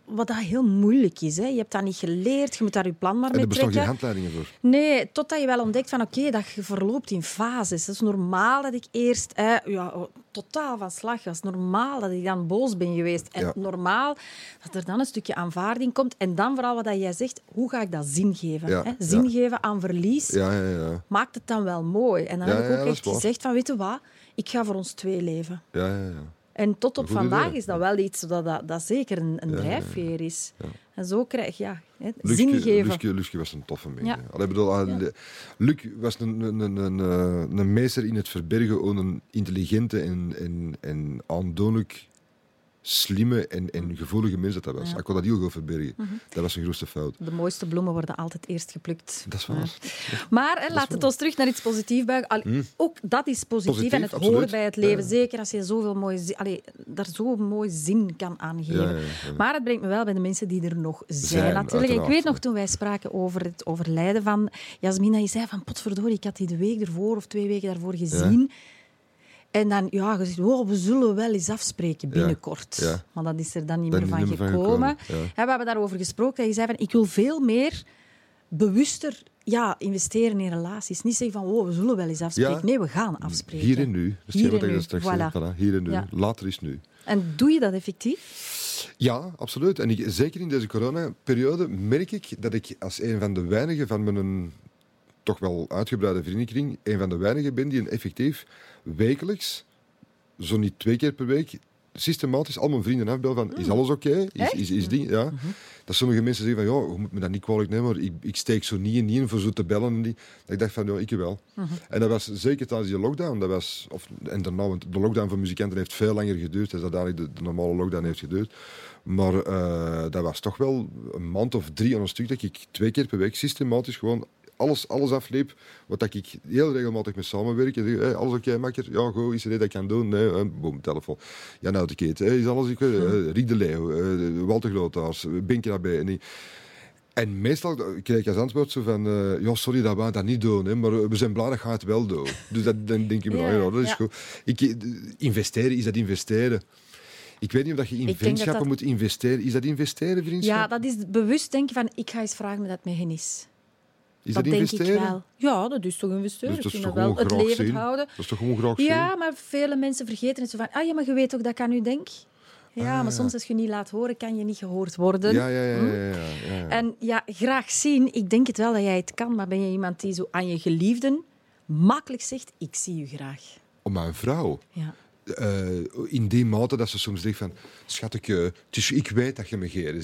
Speaker 1: wat dat heel moeilijk is. Hè. Je hebt dat niet geleerd, je moet daar je plan maar
Speaker 3: En
Speaker 1: mee
Speaker 3: er bestaan geen
Speaker 1: trekken.
Speaker 3: handleidingen voor.
Speaker 1: Nee, totdat je wel ontdekt van oké, dat je verloopt in fases. Dat is normaal dat ik eerst hè, ja, oh, totaal van slag was. Normaal dat ik dan boos ben geweest. En
Speaker 3: Ja.
Speaker 1: normaal dat er dan een stukje aanvaarding komt. En dan vooral wat dat jij zegt, hoe ga ik dat zin geven?
Speaker 3: Ja,
Speaker 1: Hè?
Speaker 3: ja.
Speaker 1: Zin geven aan verlies
Speaker 3: Ja, ja, ja.
Speaker 1: maakt het dan wel mooi. En dan heb ik ook echt gezegd van, weet je wat, ik ga voor ons twee leven.
Speaker 3: ja, ja, ja.
Speaker 1: En tot op vandaag
Speaker 3: idee.
Speaker 1: is dat wel iets dat, dat, dat zeker een, een
Speaker 3: Ja, ja, ja.
Speaker 1: drijfveer is. En zo krijg je ja, hè,
Speaker 3: Luc,
Speaker 1: zin geven.
Speaker 3: Luc, Luc was een toffe mens.
Speaker 1: Ja.
Speaker 3: hè. Allee, bedoel, ah, de- Luc was een, een, een, een, eh, een meester in het verbergen van een intelligente en, en, en aandoenlijk slimme en, en gevoelige mens dat dat was.
Speaker 1: Ja.
Speaker 3: Ik kon dat heel goed verbergen.
Speaker 1: Mhm.
Speaker 3: Dat was zijn grootste fout.
Speaker 1: De mooiste bloemen worden altijd eerst geplukt.
Speaker 3: Dat is waar.
Speaker 1: Maar hè, laat het ons terug naar iets positiefs buigen. Allee, Ook dat is positief.
Speaker 3: Positief,
Speaker 1: en het hoort
Speaker 3: absoluut.
Speaker 1: bij het leven.
Speaker 3: Ja.
Speaker 1: Zeker als je zoveel mooi zi- allee, daar zo mooi zin kan aan geven.
Speaker 3: Ja, ja, ja.
Speaker 1: Maar het brengt me wel bij de mensen die er nog zijn.
Speaker 3: Zijn,
Speaker 1: natuurlijk. Ik weet nog
Speaker 3: ja.
Speaker 1: toen wij spraken over het overlijden van Jasmina. Je zei van potverdorie, ik had die de week ervoor of twee weken daarvoor gezien. En dan, ja, je zegt, oh, we zullen wel eens afspreken binnenkort.
Speaker 3: ja.
Speaker 1: Maar dat is er dan niet
Speaker 3: Dan
Speaker 1: meer van
Speaker 3: niet meer van
Speaker 1: gekomen.
Speaker 3: ja.
Speaker 1: We hebben daarover gesproken. Dat je zei van, ik wil veel meer bewuster ja, investeren in relaties. Niet zeggen van, oh, we zullen wel eens afspreken. Nee, we gaan afspreken.
Speaker 3: Hier en nu. Is
Speaker 1: Hier en nu,
Speaker 3: straks
Speaker 1: voilà.
Speaker 3: zei. Voilà, hier en nu. Later is nu.
Speaker 1: En doe je dat effectief?
Speaker 3: Ja, absoluut. En ik, zeker in deze coronaperiode merk ik dat ik als een van de weinigen van mijn toch wel uitgebreide vriendenkring, een van de weinigen ben die een effectief wekelijks, zo niet twee keer per week, systematisch al mijn vrienden afbel van is alles oké? Is, is, is ding, ja. Dat sommige mensen zeggen van ja, je moet me dat niet kwalijk nemen, maar ik, ik steek zo niet in, niet in voor zo te bellen. En die. Dat ik dacht van ja, ik wel. En dat was zeker tijdens die lockdown. Dat was, of, en daarna, want de lockdown voor muzikanten heeft veel langer geduurd dan dat eigenlijk de, de normale lockdown heeft geduurd. Maar eh, dat was toch wel een maand of drie aan een stuk dat ik twee keer per week systematisch gewoon alles, alles afliep wat dat ik heel regelmatig mee samenwerk. En zeg, hey, alles oké, makker? Ja, goed, is er iets dat ik kan doen? Nee, eh, boom, telefoon. Ja, nou, de Keet, hey, is alles oké? Eh, Riek de Leeuw, eh, Walter Grootaars, Binke daarbij. En, die- en meestal krijg ik als antwoord zo van, eh, ja, sorry dat we dat niet doen, hè, maar we zijn blij dat je het wel doen. Dus dat, dan denk ik, me,
Speaker 1: Ja,
Speaker 3: ja, dat is
Speaker 1: ja.
Speaker 3: goed. Ik, investeren, is dat investeren? Ik weet niet of dat je in
Speaker 1: dat
Speaker 3: vriendschappen
Speaker 1: dat-
Speaker 3: moet investeren. Is dat investeren, vriendschap?
Speaker 1: Ja, dat is bewust denken van, ik ga eens vragen me dat met hen is.
Speaker 3: Is
Speaker 1: dat
Speaker 3: dat
Speaker 1: denk ik wel. Ja, dat is toch investeren.
Speaker 3: Dus dat is toch
Speaker 1: wel het leven
Speaker 3: zien?
Speaker 1: houden.
Speaker 3: Dat is toch gewoon graag zien?
Speaker 1: Ja, maar vele mensen vergeten het zo van, ah ja, maar je weet ook dat ik aan u denk. Ja, maar soms als je niet laat horen, kan je niet gehoord worden.
Speaker 3: Ah, Ja, ja, ja. ja, ja, ja, ja.
Speaker 1: En ja, graag zien. Ik denk het wel dat jij het kan, maar ben je iemand die zo aan je geliefden makkelijk zegt, ik zie u graag.
Speaker 3: Om mijn vrouw.
Speaker 1: Ja.
Speaker 3: eh, in die mate dat ze soms zegt van... Schatje, is, ik weet dat je me geren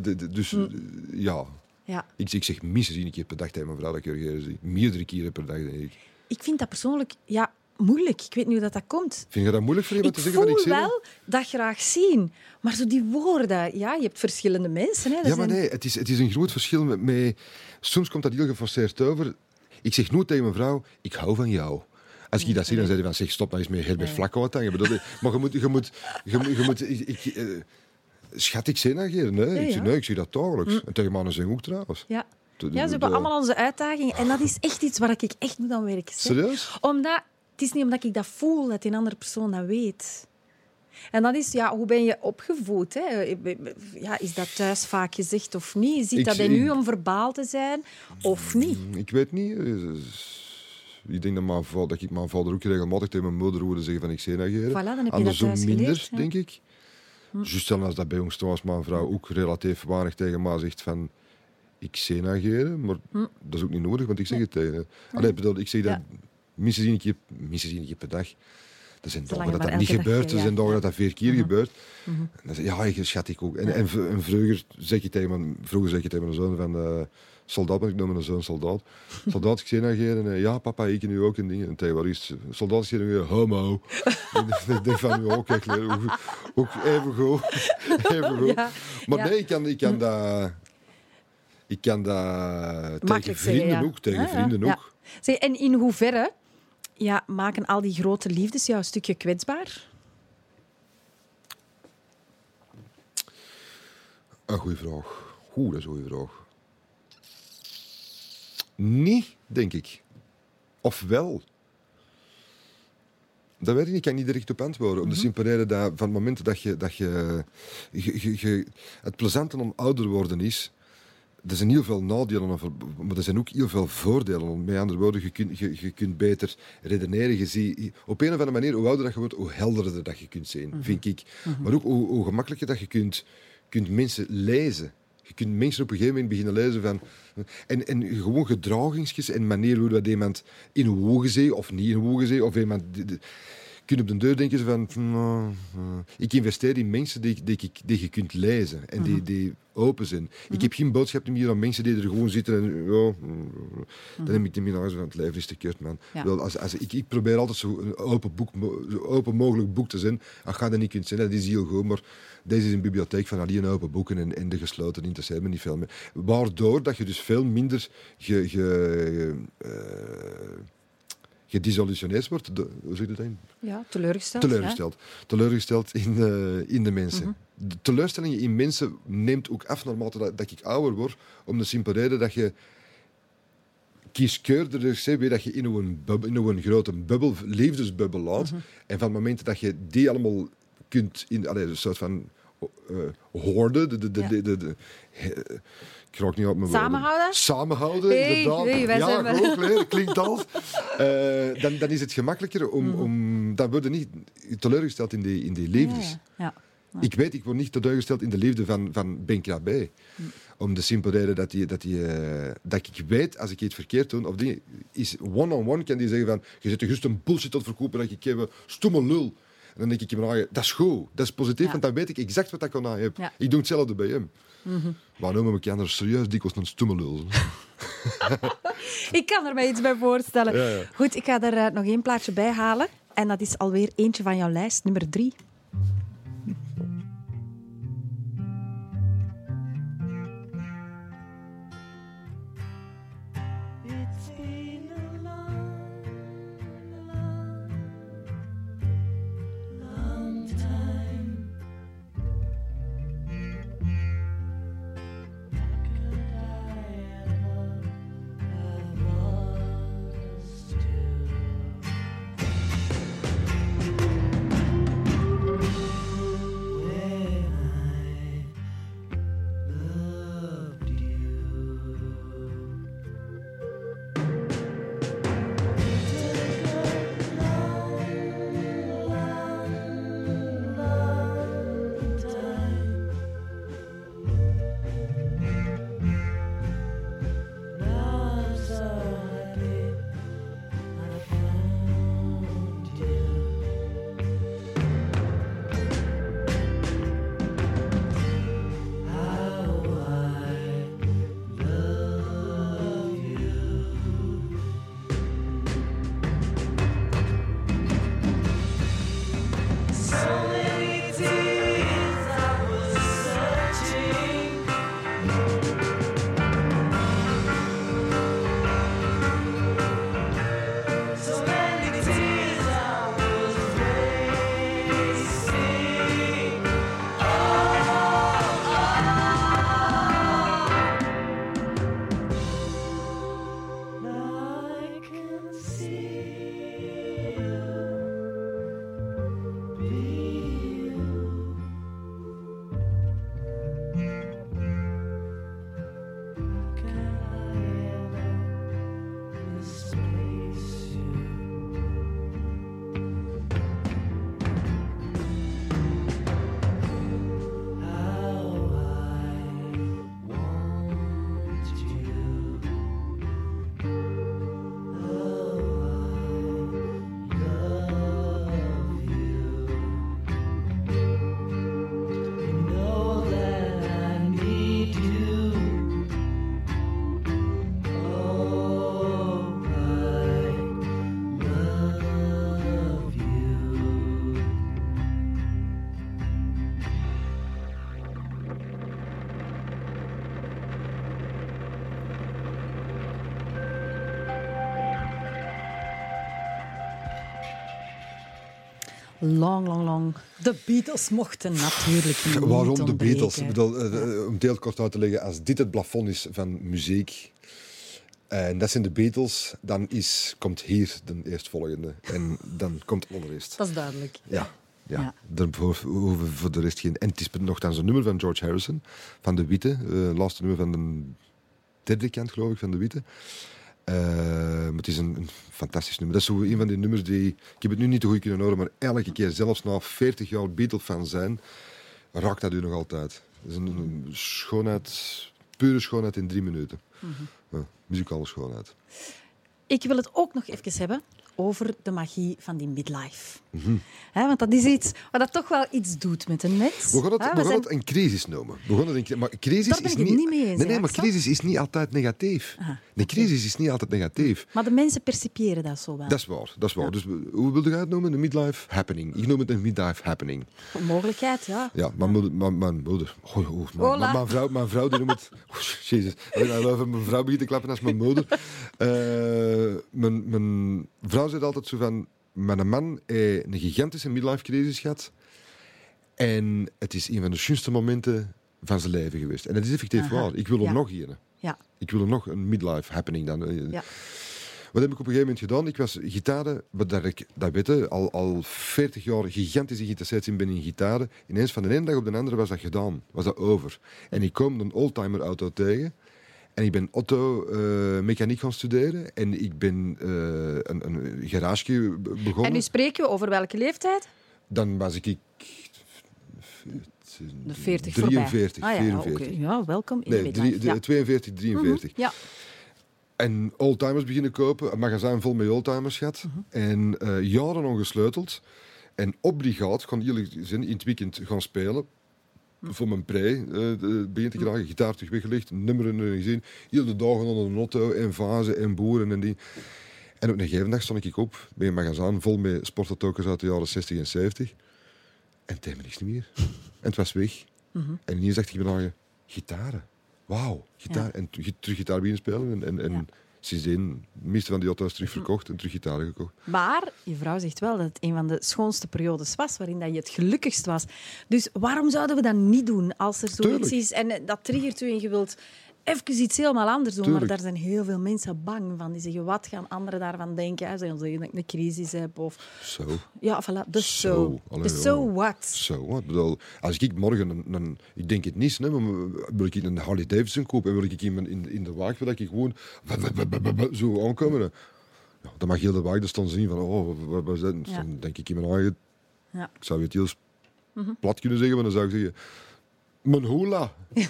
Speaker 3: d- Dus
Speaker 1: Mm.
Speaker 3: eh, ja...
Speaker 1: ja.
Speaker 3: Ik, ik zeg minstens één keer per dag tegen mijn vrouw dat ik zie. Meerdere keren per dag, denk ik.
Speaker 1: Ik vind dat persoonlijk ja, moeilijk. Ik weet niet hoe dat, dat komt.
Speaker 3: Vind je dat moeilijk voor iemand
Speaker 1: Ik
Speaker 3: te zeggen
Speaker 1: voel
Speaker 3: wat ik zeg?
Speaker 1: wel dat graag zien. Maar zo die woorden, ja, je hebt verschillende mensen. Hè. Dat
Speaker 3: Ja, maar
Speaker 1: zijn-
Speaker 3: nee, het is, het is een groot verschil met, met... Soms komt dat heel geforceerd over. Ik zeg nooit tegen mijn vrouw, ik hou van jou. Als ik dat zie, dan zeg je van, zeg, stop nou eens met Herbert
Speaker 1: Nee.
Speaker 3: Vlak wat hangen. Bedoel, Maar je moet... Je moet, je moet, je moet ik, ik, eh, schat, ik geen. Nee. Ik nee, ik zie dat dagelijks. En tegen mannen zeggen ook trouwens.
Speaker 1: Ja.
Speaker 3: De-
Speaker 1: ja, ze hebben
Speaker 3: de-
Speaker 1: allemaal onze uitdagingen. En dat is echt iets waar ik echt moet aan werken.
Speaker 3: Serieus?
Speaker 1: Omdat, het is niet omdat ik dat voel dat die andere persoon dat weet. En dat is, ja, hoe ben je opgevoed? Hè? Ja, is dat thuis vaak gezegd of niet? Zit dat in
Speaker 3: zie-
Speaker 1: u om verbaal te zijn of niet?
Speaker 3: Ik weet niet. eh, Ik denk dat, mijn vader, dat ik mijn vader ook regelmatig tegen mijn moeder hoorde zeggen van ik zie.
Speaker 1: Voilà, dan heb je dat
Speaker 3: Andersom
Speaker 1: thuis
Speaker 3: minder,
Speaker 1: geleerd,
Speaker 3: denk ik. Juist dan als dat bij ons was, mijn vrouw ook relatief weinig tegen mij zegt van ik zie ageren, maar dat is ook niet nodig, want ik zeg het tegen haar. Allee, bedoel, ik zeg dat
Speaker 1: Ja.
Speaker 3: minstens één keer, minstens één keer per dag. Er zijn dagen dat dat
Speaker 1: maar
Speaker 3: niet gebeurt, er
Speaker 1: ja,
Speaker 3: zijn dagen
Speaker 1: ja.
Speaker 3: dat dat vier keer gebeurt.
Speaker 1: Mhm.
Speaker 3: En dan zeg ja, schat ik ook. En, en vroeger zeg je tegen mijn, vroeger zeg je tegen mijn zoon van... eh, soldaat, want ik noem mijn zoon soldaat. Soldaat, ik zie naar en eh, ja, papa, ik nu ook een ding. En tegen wat is het? soldaat, zie naar homo. Ik denk van, ja, kijk, ook, ook even goed. Even goed.
Speaker 1: Ja,
Speaker 3: Maar
Speaker 1: ja.
Speaker 3: nee, ik kan, ik kan dat... Ik kan dat tegen vrienden
Speaker 1: zeggen, ja.
Speaker 3: ook. Tegen vrienden ook.
Speaker 1: Zeg, en in hoeverre ja, maken al die grote liefdes jou een stukje kwetsbaar?
Speaker 3: Een goede vraag. Oeh, dat is een goede vraag. Niet, denk ik. Of wel? Dat weet ik niet. Ik kan niet direct op antwoorden. Om de simpele reden dat van het moment dat je... Dat je, je, het plezante om ouder worden is... Er zijn heel veel nadelen, maar er zijn ook heel veel voordelen. Met andere woorden, je kunt, je, je kunt beter redeneren. Je ziet, op een of andere manier, hoe ouder dat je wordt, hoe helderder dat je kunt zien, vind ik. Maar ook hoe, hoe gemakkelijker dat je kunt, kunt mensen lezen. Je kunt mensen op een gegeven moment beginnen lezen van... En, en gewoon gedragingsjes en manier hoe dat iemand in een ogen zee of niet in een ogen zee, of iemand... die- kun je op de deur denken van... nou, eh, ik investeer in mensen die, die, die, die je kunt lezen en die, die open zijn. Ik heb geen boodschap meer aan mensen die er gewoon zitten en... Ja, dan heb ik de minaars van het leven is te kut, man.
Speaker 1: Ja.
Speaker 3: Wel, als, als, ik, ik probeer altijd zo een open, boek, zo open mogelijk boek te zijn. Als je dat niet kunt zijn, dat is heel goed, maar deze is een bibliotheek van alleen open boeken en, en de gesloten interesseert me niet veel meer. Waardoor dat je dus veel minder eh, gedesillusioneerd wordt. De, hoe zeg je dat? in?
Speaker 1: Ja, teleurgesteld.
Speaker 3: Teleurgesteld. Teleurgesteld in, eh, in de mensen. De teleurstelling in mensen neemt ook af naarmate dat, dat ik ouder word. Om de simpele reden dat je kieskeurder zeg, weet dat je in een, bub- in een grote bubbel, liefdesbubbel laat. En van het moment dat je die allemaal kunt in allee, een soort van eh hoorde, de, de, de,
Speaker 1: Ja.
Speaker 3: de, de, de- ik raak niet op mijn woorden.
Speaker 1: Samenhouden?
Speaker 3: Samenhouden,
Speaker 1: Hey,
Speaker 3: inderdaad.
Speaker 1: hey, wij
Speaker 3: ja,
Speaker 1: zijn
Speaker 3: ook, hè, klinkt als. Eh, dan, dan is het gemakkelijker om,
Speaker 1: Mhm.
Speaker 3: om dan word je niet teleurgesteld in die, in die liefdes.
Speaker 1: Ja, ja. Ja.
Speaker 3: Ik weet, ik word niet teleurgesteld in de liefde van, van Ben Krabbe. Om de simpele reden dat, die, dat, die, eh, dat ik weet, als ik iets verkeerd doe, of dingen, is one-on-one kan die zeggen van, je zit er juist een bullshit tot verkopen dat ik heb, stomme lul. En dan denk ik dat is goed, dat is positief,
Speaker 1: Ja.
Speaker 3: want dan weet ik exact wat ik aan heb. Ik doe hetzelfde bij hem. Maar noemen we elkaar serieus dikwijls een stomme lul.
Speaker 1: Ik kan er mij iets bij voorstellen.
Speaker 3: Ja, ja.
Speaker 1: Goed, ik ga er eh, nog één plaatje bij halen. En dat is alweer eentje van jouw lijst, nummer drie.
Speaker 7: Long, long, long.
Speaker 1: De Beatles mochten natuurlijk niet
Speaker 3: Waarom de. Beatles? Ik bedoel, eh, eh, om het heel kort uit te leggen, als dit het plafond is van muziek, en dat zijn de Beatles, dan is, komt hier de eerstvolgende. En dan komt allereerst.
Speaker 1: Dat is duidelijk.
Speaker 3: Ja. Ja,
Speaker 1: Ja.
Speaker 3: Hoeven we voor de rest geen... En het is nogthans een nummer van George Harrison, van De Witte. eh laatste nummer van de derde kant, geloof ik, van De Witte. Eh, maar het is een, een fantastisch nummer. Dat is zo een van die nummers die... Ik heb het nu niet te goed kunnen horen, maar elke keer, zelfs na 40 jaar Beatle-fan zijn, raakt dat u nog altijd. Het is een, een schoonheid, pure schoonheid in drie minuten. Ja, muzikale schoonheid.
Speaker 1: Ik wil het ook nog even hebben over de magie van die midlife. Hè, want dat is iets wat dat toch wel iets doet met een mens.
Speaker 3: We gaan het, we
Speaker 1: we zijn-
Speaker 3: het een crisis noemen. We gaan het een, cri- maar crisis
Speaker 1: Daar ben
Speaker 3: is
Speaker 1: ik
Speaker 3: niet...
Speaker 1: niet mee eens,
Speaker 3: nee, nee, maar crisis is niet altijd negatief.
Speaker 1: Aha,
Speaker 3: Een crisis is niet altijd negatief.
Speaker 1: Maar de mensen percipiëren dat zo wel.
Speaker 3: Dat is waar, dat is waar. Dus hoe wilde jij het noemen? Een midlife happening. Ik noem het een midlife happening.
Speaker 1: Een mogelijkheid, ja.
Speaker 3: Ja, mijn moeder... Mijn, mijn, moeder oh, oh, mijn,
Speaker 1: Hola.
Speaker 3: mijn, mijn vrouw, mijn vrouw die noemt het... Oh, jezus. Mijn vrouw begin te klappen als mijn moeder. Eh, mijn, mijn vrouw zei altijd zo van... Mijn man heeft een gigantische midlife crisis gehad. En het is een van de schoonste momenten van zijn leven geweest. En dat is effectief
Speaker 1: Aha.
Speaker 3: waar. Ik wil er
Speaker 1: Ja.
Speaker 3: nog een.
Speaker 1: Ja,
Speaker 3: Ik wil er nog een midlife happening dan. Eh,
Speaker 1: ja.
Speaker 3: Wat heb ik op een gegeven moment gedaan? Ik was gitaren, wat dat ik dat weet, al, al 40 jaar gigantisch geïnteresseerd in ben in gitaren. Ineens van de ene dag op de andere was dat gedaan, was dat over. En ik kom een oldtimer auto tegen. En ik ben auto-mechaniek gaan studeren. En ik ben eh, een, een garage be- begonnen.
Speaker 1: En nu spreken we over welke leeftijd?
Speaker 3: Dan was ik... ik
Speaker 1: De 40
Speaker 3: 43,
Speaker 1: voorbij. Ah, ja,
Speaker 3: 44.
Speaker 1: oké. Ja, welkom in
Speaker 3: Nee,
Speaker 1: de
Speaker 3: drie-
Speaker 1: midlife.
Speaker 3: de-
Speaker 1: ja.
Speaker 3: 42, 43.
Speaker 1: Ja.
Speaker 3: En oldtimers beginnen kopen, een magazijn vol met oldtimers gehad. En eh, jaren ongesleuteld. En obligaat, gewoon eerlijk zijn, in het weekend gaan spelen. Voor mijn pre, eh de- begin te geraken, gitaar terug weggelegd, nummeren eh, gezien. Heel de dagen onder een auto en vazen en boeren en die. En op een gegeven dag stond ik op bij een magazijn vol met sportauto's uit de jaren 60 en 70. En het me niks meer. en het was weg. En ineens dacht ik bij gitaren. Wauw, gitaar.
Speaker 1: Ja.
Speaker 3: En terug, terug gitaar beginnen spelen. En, en, en
Speaker 1: Ja.
Speaker 3: Sindsdien de meeste van die auto's terug verkocht en terug gitaren gekocht.
Speaker 1: Maar je vrouw zegt wel dat het een van de schoonste periodes was waarin dat je het gelukkigst was. Dus waarom zouden we dat niet doen als er zoiets
Speaker 3: Tuurlijk.
Speaker 1: is en dat triggert u en je wilt even iets helemaal anders doen?
Speaker 3: Tuurlijk.
Speaker 1: Maar daar zijn heel veel mensen bang van. Die zeggen, wat gaan anderen daarvan denken? Hè? Gaan zeggen dat ik een crisis heb. Of
Speaker 3: Zo.
Speaker 1: ja, voilà, de
Speaker 3: Zo.
Speaker 1: so. So what?
Speaker 3: Zo, wat? Ik bedoel, als ik morgen een, een- ik denk het niet, hè, maar wil ik een Harley Davidson kopen en wil ik iemand in, in de wagen, wil ik gewoon zo aankomen. hè. Ja, dan mag heel de wagen, stond ze niet van, oh, wat dat?
Speaker 1: Ja.
Speaker 3: Dan denk ik in mijn eigen,
Speaker 1: Ja.
Speaker 3: ik zou het heel plat kunnen zeggen, maar dan zou ik zeggen, mijn hula.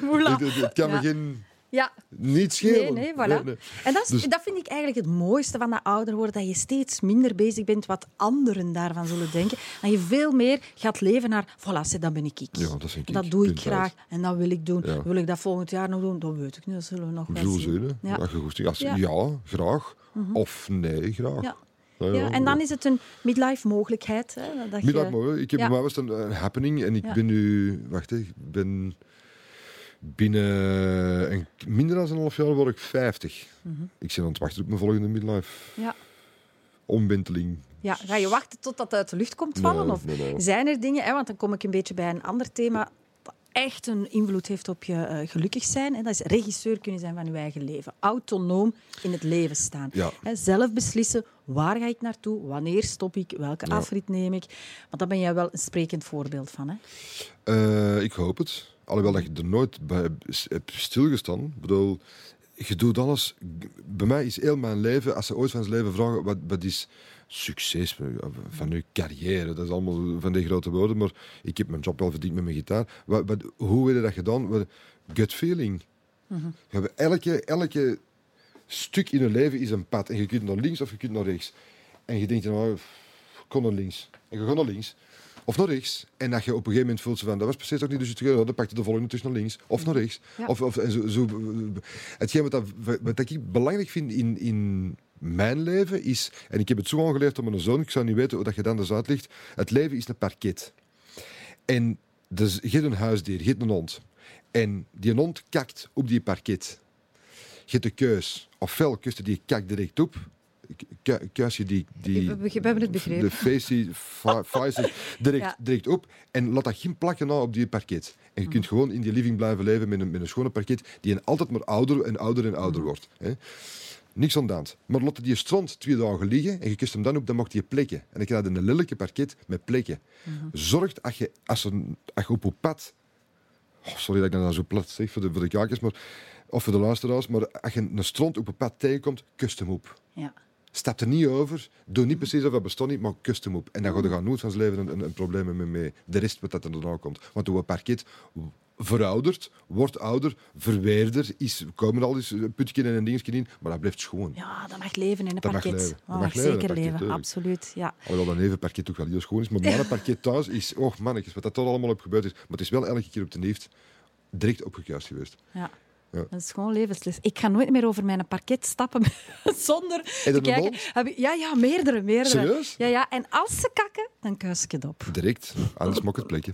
Speaker 3: hula. Het, kan me geen,
Speaker 1: Ja,
Speaker 3: niet schelen.
Speaker 1: Nee, nee, voilà.
Speaker 3: nee.
Speaker 1: En dat, is,
Speaker 3: Dus-
Speaker 1: dat vind ik eigenlijk het mooiste van dat ouder worden. Dat je steeds minder bezig bent wat anderen daarvan zullen denken. En je veel meer gaat leven naar, voilà, dat ben ik. ik.
Speaker 3: Ja, dat ik.
Speaker 1: Dat doe ik graag en dat wil ik doen.
Speaker 3: Ja.
Speaker 1: Wil ik dat volgend jaar nog doen? Dat weet ik niet. Dat zullen we nog
Speaker 3: We
Speaker 1: wel
Speaker 3: zullen
Speaker 1: zien.
Speaker 3: hè.
Speaker 1: Ja. Ja.
Speaker 3: ja. graag. Of nee, graag.
Speaker 1: Ja.
Speaker 3: Nou
Speaker 1: Ja, en dan is het een midlife mogelijkheid. Hè, dat je-
Speaker 3: Middag mooi. Ik heb
Speaker 1: Ja.
Speaker 3: mij was een, een happening en ik
Speaker 1: Ja.
Speaker 3: ben nu, wacht hè, ik ben binnen een, minder dan een half jaar word ik 50.
Speaker 1: Mhm.
Speaker 3: Ik ben aan het wachten op mijn volgende midlife
Speaker 1: Ja.
Speaker 3: omwenteling.
Speaker 1: Ja, ga je wachten tot dat uit de lucht komt vallen?
Speaker 3: Nee,
Speaker 1: of
Speaker 3: nee, nee.
Speaker 1: zijn er dingen, hè, want dan kom ik een beetje bij een ander thema dat echt een invloed heeft op je eh, gelukkig zijn. Hè. Dat is regisseur kunnen zijn van je eigen leven. Autonoom in het leven staan.
Speaker 3: Ja.
Speaker 1: Hè, zelf beslissen, waar ga ik naartoe, wanneer stop ik, welke
Speaker 3: Ja.
Speaker 1: afrit neem ik. Want daar ben jij wel een sprekend voorbeeld van. Hè.
Speaker 3: Eh, ik hoop het. Alhoewel dat je er nooit bij hebt stilgestaan. Ik bedoel, je doet alles. Bij mij is heel mijn leven, als ze ooit van zijn leven vragen, wat, wat is succes van je carrière? Dat is allemaal van die grote woorden, maar ik heb mijn job wel verdiend met mijn gitaar. Wat, wat, hoe heb je dat gedaan? Gut feeling. Hebt elke, elke stuk in je leven is een pad. En je kunt naar links of je kunt naar rechts. En je denkt, nou, ik kon naar links. En je gaat naar links. Of naar rechts. En dat je op een gegeven moment voelt ze van, dat was precies ook niet de juiste keuze. Dan pak je de volgende tussen naar links. Of naar rechts.
Speaker 1: Ja.
Speaker 3: Of, of, en zo, zo, hetgeen wat, dat, wat ik belangrijk vind in, in mijn leven is... En ik heb het zo aangeleerd aan mijn zoon. Ik zou niet weten hoe dat je dan dus uitlegt. Het leven is een parket. En dus, je hebt een huisdier, je hebt een hond. En die hond kakt op die parket. Je hebt de keus. Ofwel kust je die kak direct op. ku- kuis je die, die,
Speaker 1: We- we hebben het begrepen.
Speaker 3: de facie, fa- faces direct,
Speaker 1: Ja.
Speaker 3: direct op en laat dat geen plakken na op die parket. En je kunt
Speaker 1: Mhm.
Speaker 3: gewoon in die living blijven leven met een, met een schone parket die een altijd maar ouder en ouder en ouder wordt. Hè. Niks aan de hand. Maar laat die strand twee dagen liggen en je kust hem dan op, dan mag die plekken. En dan krijg je een lelijke parket met plekken.
Speaker 1: Mhm.
Speaker 3: Zorg dat je, als, een, als je op je pad... Oh, sorry dat ik dat nou zo plat zeg voor de, voor de kijkers, maar, of voor de luisteraars, maar als je een strand op je pad tegenkomt, kust hem op.
Speaker 1: Ja.
Speaker 3: Stap er niet over. Doe niet precies of dat bestaat niet, maar kust hem op. En dan gaat er nooit van zijn leven een, een, een probleem mee, mee. De rest wat dat er daarna komt. Want hoe een parket veroudert, wordt ouder, verweerder, is, komen al eens een putje en een dingetje in, maar dat blijft schoon.
Speaker 1: ja, dat mag leven in een
Speaker 3: Dat mag
Speaker 1: parket.
Speaker 3: leven. Dat mag leven een
Speaker 1: zeker
Speaker 3: parket,
Speaker 1: leven, absoluut. Ja.
Speaker 3: Alhoewel dat even parket ook wel heel schoon is. Maar mijn parket thuis is, oh mannetjes, wat dat er allemaal op gebeurd is. Maar het is wel elke keer op de neeft direct opgekuist geweest.
Speaker 1: Ja.
Speaker 3: Ja.
Speaker 1: Dat is gewoon levensles. Ik ga nooit meer over mijn parket stappen zonder te kijken. Heb ik- ja, ja, meerdere, meerdere.
Speaker 3: Serieus?
Speaker 1: Ja, ja. En als ze kakken, dan kuis ik het op.
Speaker 3: Direct, anders mok het plekje.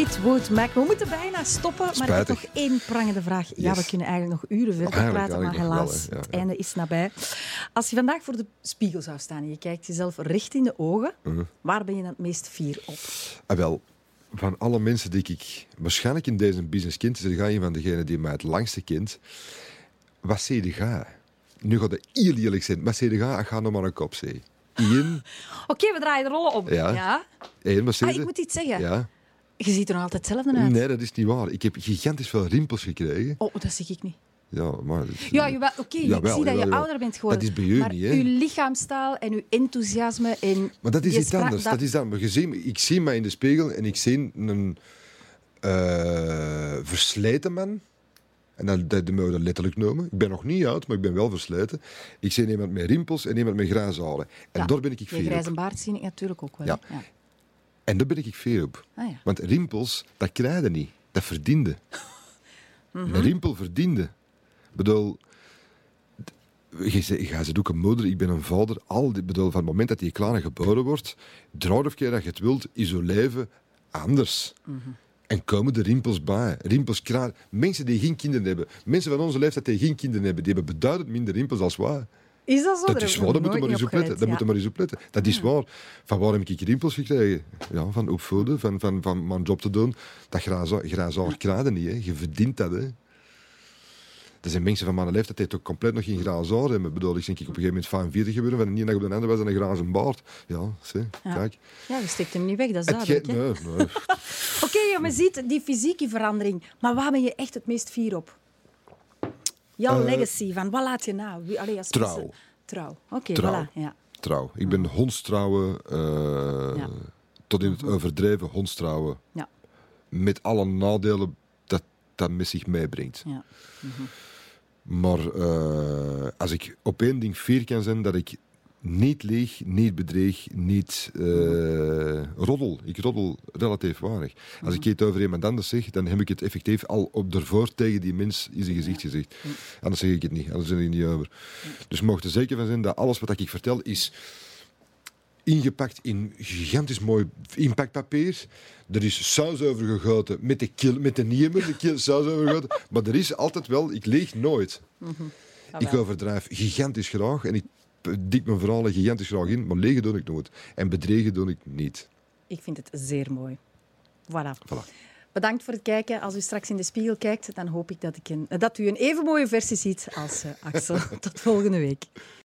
Speaker 1: Fleetwood Mac. We moeten bijna stoppen, maar ik heb nog één prangende vraag. Ja, we kunnen eigenlijk nog uren verder
Speaker 3: Eigenlijk-
Speaker 1: praten, maar
Speaker 3: eigenlijk
Speaker 1: helaas,
Speaker 3: wel. Ja,
Speaker 1: het
Speaker 3: ja.
Speaker 1: einde is nabij. Als je vandaag voor de spiegel zou staan en je kijkt jezelf recht in de ogen,
Speaker 3: Mhm.
Speaker 1: waar ben je dan het meest fier op?
Speaker 3: Ah, wel, van alle mensen die ik waarschijnlijk in deze business kent, is er ga een van degenen die mij het langste kent. Wat zei de ga? Nu gaat het heel eerlijk zijn. Wat zei de ga? Ik ga nog maar een kop zeggen. Eén,
Speaker 1: Oké, we draaien de rollen om.
Speaker 3: Ja. wat zei
Speaker 1: Ah, ik moet iets zeggen.
Speaker 3: Ja.
Speaker 1: Je ziet er nog altijd hetzelfde uit.
Speaker 3: Nee, dat is niet waar. Ik heb gigantisch veel rimpels gekregen.
Speaker 1: Oh, dat zie ik niet.
Speaker 3: Ja, maar...
Speaker 1: Ja, oké, ik zie dat je ouder bent geworden.
Speaker 3: Dat is bij u
Speaker 1: maar
Speaker 3: niet, hè?
Speaker 1: uw lichaamstaal en uw enthousiasme en...
Speaker 3: Maar dat is
Speaker 1: je
Speaker 3: iets anders. Dat... is maar je ziet, ik zie mij in de spiegel en ik zie een eh, versleten man. En dat, dat, dat moet je dat letterlijk noemen. Ik ben nog niet oud, maar ik ben wel versleten. Ik zie iemand met rimpels en iemand met grijze haren. En
Speaker 1: Ja,
Speaker 3: daar ben ik
Speaker 1: Je
Speaker 3: veel
Speaker 1: grijze baard zie ik natuurlijk ook wel.
Speaker 3: Ja. En daar ben ik veel op.
Speaker 1: Ah, ja.
Speaker 3: Want rimpels, dat krijg je niet. Dat verdiende.
Speaker 1: Mhm.
Speaker 3: Een rimpel verdiende. Ik bedoel... Je zegt ook een moeder, ik ben een vader. Al die, bedoel, van het moment dat die kleine geboren wordt, draai of keer dat je het wilt, is je leven anders.
Speaker 1: Mhm.
Speaker 3: En komen de rimpels bij. Rimpels krijgen... Mensen die geen kinderen hebben, mensen van onze leeftijd die geen kinderen hebben, die hebben beduidend minder rimpels als wij.
Speaker 1: Is dat zo?
Speaker 3: Dat is waar,
Speaker 1: nog
Speaker 3: moeten we maar eens op
Speaker 1: niet
Speaker 3: letten. Daar moeten we maar eens op letten. Dat is waar. Van waar heb ik rimpels gekregen? Ja, van opvoeden, van, van, van mijn job te doen. Dat grazaar krijgen niet. Hè. Je verdient dat. Hè. Er zijn mensen van mijn leeftijd die toch compleet nog geen graas haar hebben. Ik bedoel, ik denk ik op een gegeven moment 45 geworden, van de ene dag op de andere was en een grazen baard. Ja, zie,
Speaker 1: Ja.
Speaker 3: kijk.
Speaker 1: Ja, je steekt hem niet weg, dat is duidelijk.
Speaker 3: nee, nee.
Speaker 1: Oké, ja, maar ziet die fysieke verandering. Maar waar ben je echt het meest fier op? Jouw
Speaker 3: Eh,
Speaker 1: legacy, van wat laat je na? Wie, allee, als
Speaker 3: Trouw.
Speaker 1: mensen- Trouw. Oké, voilà. Ja.
Speaker 3: Trouw. Ik ben hondstrouwen, eh,
Speaker 1: Ja.
Speaker 3: tot in het overdreven hondstrouwen.
Speaker 1: Ja.
Speaker 3: Met alle nadelen dat dat met zich meebrengt.
Speaker 1: Ja.
Speaker 3: Maar eh, als ik op één ding fier kan zijn, dat ik niet leeg, niet bedreig, niet eh, roddel. Ik roddel relatief weinig. Als ik het over iemand anders zeg, dan heb ik het effectief al op ervoor tegen die mens in zijn gezicht gezegd. Anders zeg ik het niet, anders zeg ik het niet over. Dus mocht er zeker van zijn dat alles wat ik vertel is ingepakt in gigantisch mooi inpakpapier. Er is saus over gegoten met de, kil, met de niemer, de kil, saus over gegoten. Maar er is altijd wel, ik leeg nooit. ik overdrijf gigantisch graag en ik dik mijn verhalen gigantisch graag in, maar legen doe ik nooit. En bedreigen doe ik niet.
Speaker 1: Ik vind het zeer mooi. Voilà.
Speaker 3: Voilà.
Speaker 1: Bedankt voor het kijken. Als u straks in de spiegel kijkt, dan hoop ik dat, ik een, dat u een even mooie versie ziet als eh, Axel. Tot volgende week.